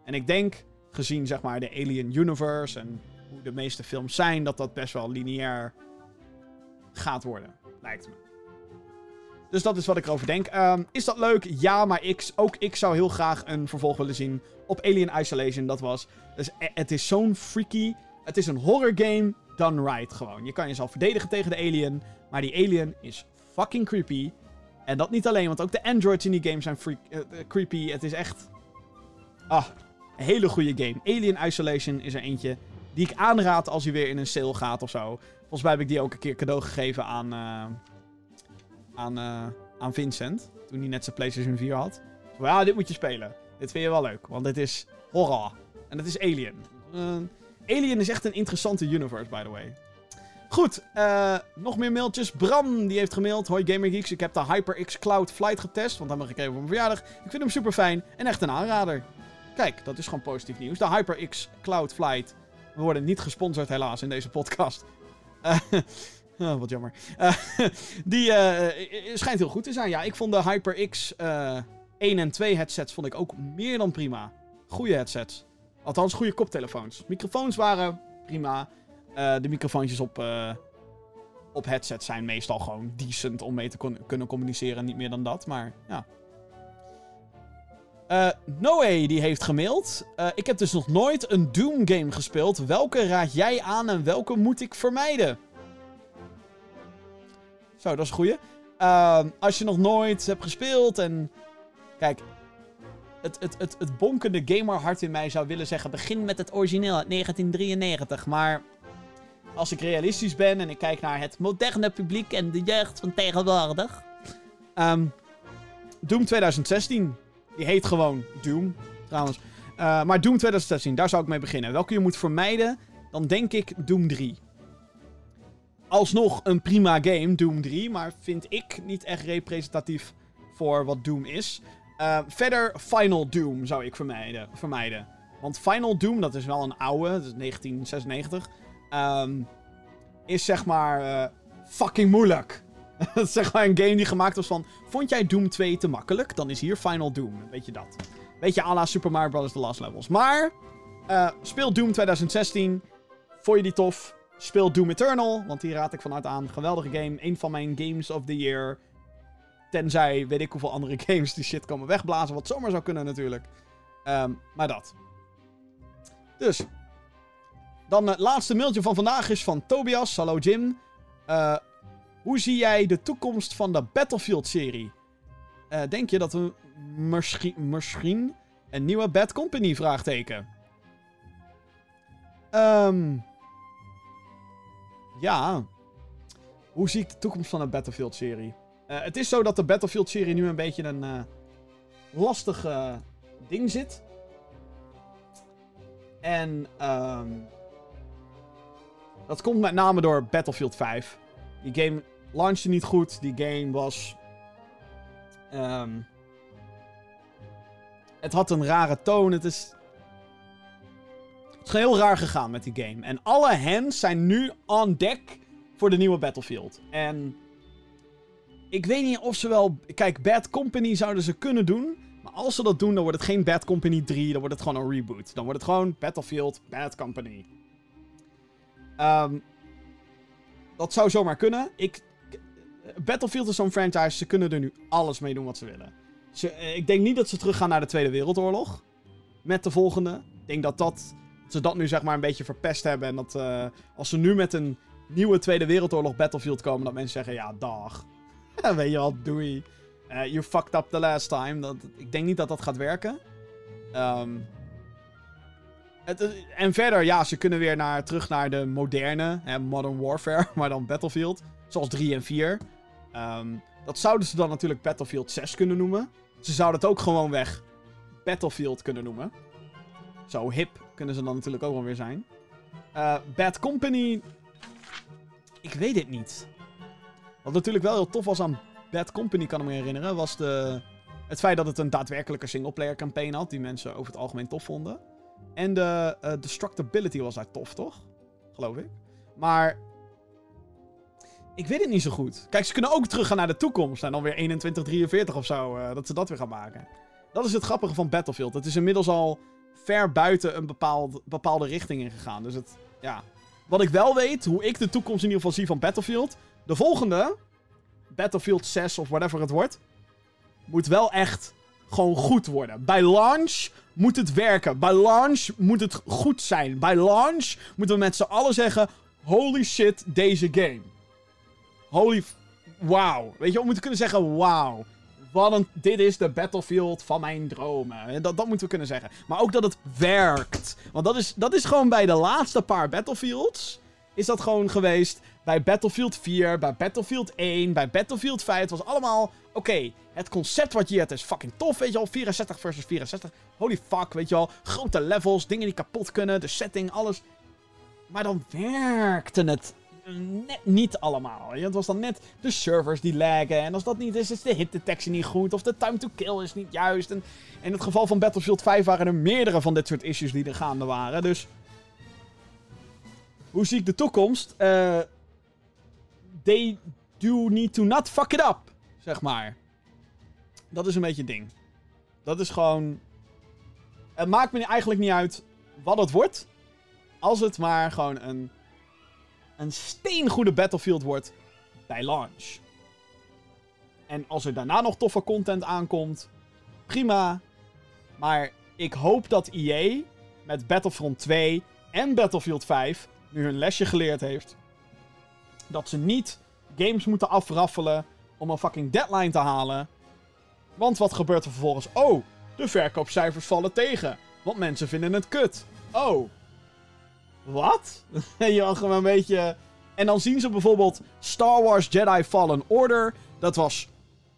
En ik denk, gezien zeg maar de Alien Universe en hoe de meeste films zijn, dat dat best wel lineair gaat worden. Lijkt me. Dus dat is wat ik erover denk. Um, is dat leuk? Ja, maar ik, ook ik zou heel graag een vervolg willen zien op Alien Isolation. Dat was. Dus het is zo'n freaky. Het is een horror game done right gewoon. Je kan jezelf verdedigen tegen de alien. Maar die alien is fucking creepy. En dat niet alleen, want ook de androids in die game zijn freak, uh, creepy. Het is echt. Ah, een hele goede game. Alien Isolation is er eentje die ik aanraad als hij weer in een sale gaat of zo. Volgens mij heb ik die ook een keer cadeau gegeven aan. Uh, aan, uh, aan Vincent. Toen hij net zijn PlayStation 4 had. Ja, dit moet je spelen. Dit vind je wel leuk, want dit is horror. En het is Alien. Uh, Alien is echt een interessante universe, by the way. Goed, uh, nog meer mailtjes. Bram, die heeft gemaild. Hoi GamerGeeks, ik heb de HyperX Cloud Flight getest, want hij heb ik gekregen voor mijn verjaardag. Ik vind hem super fijn en echt een aanrader. Kijk, dat is gewoon positief nieuws. De HyperX Cloud Flight. We worden niet gesponsord helaas in deze podcast. wat jammer. Uh, die schijnt heel goed te zijn. Ja, ik vond de HyperX 1 en 2 headsets vond ik ook meer dan prima. Goede headsets. Althans, goede koptelefoons. Microfoons waren prima. Uh, de microfoontjes op, uh, op headsets zijn meestal gewoon decent om mee te kunnen communiceren. Niet meer dan dat, maar ja. Uh, Noé die heeft gemaild. ik heb dus nog nooit een Doom game gespeeld. Welke raad jij aan en welke moet ik vermijden? Zo, dat is een goeie. als je nog nooit hebt gespeeld en... Kijk, het, het, het, het bonkende gamerhart in mij zou willen zeggen... begin met het origineel uit 1993, maar als ik realistisch ben en ik kijk naar het moderne publiek en de jeugd van tegenwoordig. Um, Doom 2016. Die heet gewoon Doom, trouwens. Uh, maar Doom 2016, daar zou ik mee beginnen. Welke je moet vermijden, dan denk ik Doom 3. Alsnog een prima game, Doom 3, maar vind ik niet echt representatief voor wat Doom is. Uh, verder Final Doom zou ik vermijden, vermijden. Want Final Doom, dat is wel een oude, dat is 1996. Um, is zeg maar uh, fucking moeilijk. dat is zeg maar een game die gemaakt was van... Vond jij Doom 2 te makkelijk? Dan is hier Final Doom. Weet je dat. Beetje à la Super Mario Bros. The Last Levels. Maar, uh, speel Doom 2016. Vond je die tof? Speel Doom Eternal, want die raad ik vanuit aan. Geweldige game. Een van mijn games of the year. Tenzij, weet ik hoeveel andere games die shit komen wegblazen. Wat zomaar zou kunnen natuurlijk. Um, maar dat. Dus, dan het laatste mailtje van vandaag is van Tobias. Hallo Jim. Uh, hoe zie jij de toekomst van de Battlefield-serie? Uh, denk je dat we misschien, misschien een nieuwe Bad Company vraagteken? Um, ja. Hoe zie ik de toekomst van de Battlefield-serie? Uh, het is zo dat de Battlefield-serie nu een beetje een lastig ding zit. En ehm dat komt met name door Battlefield 5. Die game launchte niet goed. Die game was. ehm het had een rare toon. Het is. Het is heel raar gegaan met die game. En alle hands zijn nu on deck voor de nieuwe Battlefield. En. Ik weet niet of ze wel. Kijk, Bad Company zouden ze kunnen doen. Maar als ze dat doen, dan wordt het geen Bad Company 3. Dan wordt het gewoon een reboot. Dan wordt het gewoon Battlefield Bad Company. Ehm, dat zou zomaar kunnen. Ik, Battlefield is zo'n franchise. Ze kunnen er nu alles mee doen wat ze willen. Ze, eh, ik denk niet dat ze teruggaan naar de Tweede Wereldoorlog. Met de volgende. Ik denk dat, dat ze dat nu zeg maar een beetje verpest hebben. En dat eh, als ze nu met een nieuwe Tweede Wereldoorlog Battlefield komen. Dat mensen zeggen: ja, dag. Weet je wel, doei. Eh you fucked up the last time. Dat, ik denk niet dat dat gaat werken. Ehm, het, het- en verder, ja, ze kunnen weer naar, terug naar de moderne, hè, Modern Warfare, maar dan Battlefield. Zoals 3 en 4. Ehm, dat zouden ze dan natuurlijk Battlefield 6 kunnen noemen. Ze zouden het ook gewoon weg Battlefield kunnen noemen. Zo hip kunnen ze dan natuurlijk ook wel weer zijn. Eh, Bad Company. Ik weet het niet. Wat natuurlijk wel heel tof was aan Bad Company, kan ik me herinneren, was de, het feit dat het een daadwerkelijke singleplayer campaign had. Die mensen over het algemeen tof vonden. En de eh, destructibility was daar tof, toch? Geloof ik. Maar. Ik weet het niet zo goed. Kijk, ze kunnen ook teruggaan naar de toekomst. En dan weer 2143 of zo. eh, dat ze dat weer gaan maken. Dat is het grappige van Battlefield. Het is inmiddels al ver buiten een bepaald, bepaalde richting ingegaan. Dus het. Ja. Wat ik wel weet, hoe ik de toekomst in ieder geval zie van Battlefield. De volgende. Battlefield 6 of whatever het wordt. Moet wel echt gewoon goed worden. Bij launch moet het werken. Bij launch moet het goed zijn. Bij launch moeten we met z'n allen zeggen: Holy shit, deze game. Holy. Wauw. Weet je, we moeten kunnen zeggen: Wauw. Een, dit is de Battlefield van mijn dromen. Dat, dat moeten we kunnen zeggen. Maar ook dat het werkt. Want dat is, dat is gewoon bij de laatste paar Battlefields. Is dat gewoon geweest. Bij Battlefield 4, bij Battlefield 1, bij Battlefield 5. Het was allemaal. Oké, het concept wat je hebt is fucking tof. Weet je wel, 64 versus 64. Holy fuck, weet je wel. Grote levels, dingen die kapot kunnen, de setting, alles. Maar dan werkte het net niet allemaal. Het was dan net de servers die laggen. En als dat niet is, is de hit detectie niet goed. Of de time to kill is niet juist. En in het geval van Battlefield 5 waren er meerdere van dit soort issues die er gaande waren. Dus. Hoe zie ik de toekomst? Eh they do need to not fuck it up. Zeg maar. Dat is een beetje het ding. Dat is gewoon. Het maakt me eigenlijk niet uit wat het wordt. Als het maar gewoon een. Een steengoede Battlefield wordt bij launch. En als er daarna nog toffe content aankomt. Prima. Maar ik hoop dat EA met Battlefront 2 en Battlefield 5 nu hun lesje geleerd heeft. Dat ze niet games moeten afraffelen om een fucking deadline te halen. Want wat gebeurt er vervolgens? Oh, de verkoopcijfers vallen tegen. Want mensen vinden het kut. Oh. Wat? je had gewoon een beetje... En dan zien ze bijvoorbeeld Star Wars Jedi Fallen Order. Dat was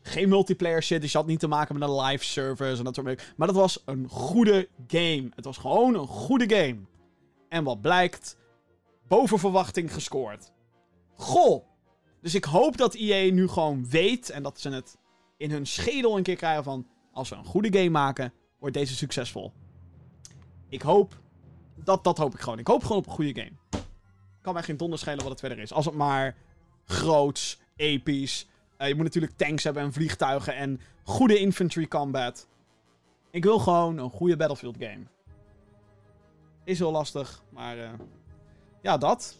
geen multiplayer shit. Dus je had niet te maken met een live service en dat soort dingen. Maar dat was een goede game. Het was gewoon een goede game. En wat blijkt? Boven verwachting gescoord. Goh. Dus ik hoop dat EA nu gewoon weet en dat ze het in hun schedel een keer krijgen van... Als we een goede game maken, wordt deze succesvol. Ik hoop... Dat, dat hoop ik gewoon. Ik hoop gewoon op een goede game. Kan mij geen donder schelen wat het verder is. Als het maar groots, episch... eh, je moet natuurlijk tanks hebben en vliegtuigen en goede infantry combat. Ik wil gewoon een goede Battlefield game. Is heel lastig, maar... eh, ja, dat.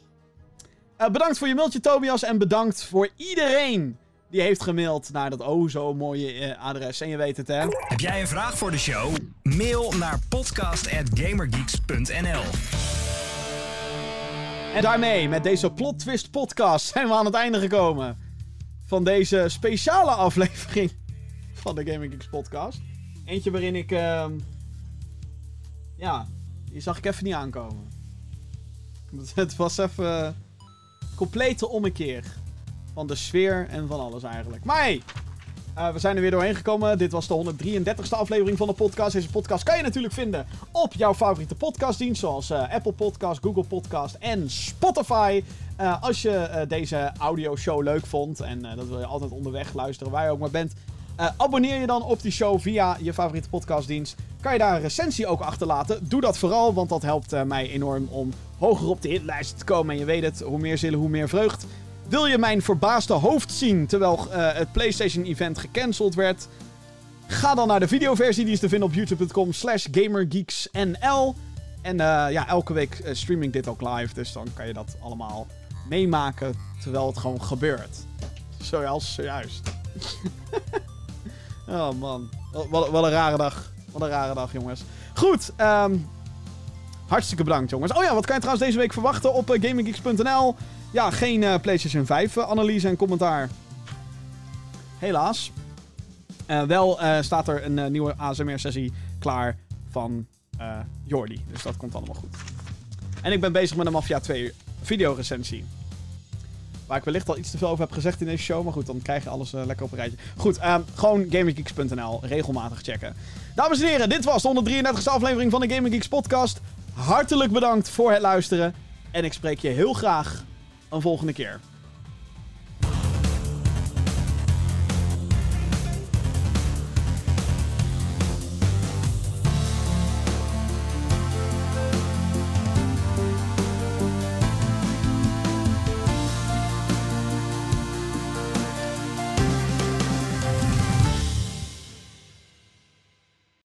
Eh, bedankt voor je mailtje, Tobias. En bedankt voor iedereen die heeft gemaild naar dat oh zo mooie eh, adres. En je weet het, hè? Heb jij een vraag voor de show? Mail naar podcast.gamergeeks.nl En daarmee, met deze Plot Twist podcast, zijn we aan het einde gekomen. Van deze speciale aflevering van de Gaming Geeks podcast. Eentje waarin ik... ehm, ja, die zag ik even niet aankomen. Het was even... complete ommekeer. Van de sfeer en van alles eigenlijk. Maar hey, Uh, we zijn er weer doorheen gekomen. Dit was de 133ste aflevering van de podcast. Deze podcast kan je natuurlijk vinden op jouw favoriete podcastdienst. Zoals uh, Apple Podcast, Google Podcast en Spotify. Uh, als je deze audioshow leuk vond. En dat wil je altijd onderweg luisteren waar je ook maar bent. abonneer je dan op die show via je favoriete podcastdienst. Kan je daar een recensie ook achterlaten? Doe dat vooral, want dat helpt mij enorm om hoger op de hitlijst te komen. En je weet het, hoe meer zillen, hoe meer vreugd. Wil je mijn verbaasde hoofd zien terwijl uh, het PlayStation-event gecanceld werd? Ga dan naar de videoversie, die is te vinden op youtube.com slash gamergeeksnl. En uh, ja, elke week uh, stream ik dit ook live, dus dan kan je dat allemaal meemaken terwijl het gewoon gebeurt. Zoals zojuist. oh man, wat, een rare dag. Wat een rare dag, jongens. Goed, um, hartstikke bedankt, jongens. Oh ja, wat kan je trouwens deze week verwachten op gaminggeeks.nl? Ja, geen uh, PlayStation 5 uh, analyse en commentaar. Helaas. Uh, wel staat er een nieuwe ASMR-sessie klaar van Jordi. Dus dat komt allemaal goed. En ik ben bezig met een Mafia 2 videorecensie. Waar ik wellicht al iets te veel over heb gezegd in deze show. Maar goed, dan krijg je alles lekker op een rijtje. Goed, um, gewoon GamingGeeks.nl. Regelmatig checken. Dames en heren, dit was de 133e aflevering van de Gaming Geeks podcast. Hartelijk bedankt voor het luisteren. En ik spreek je heel graag een volgende keer.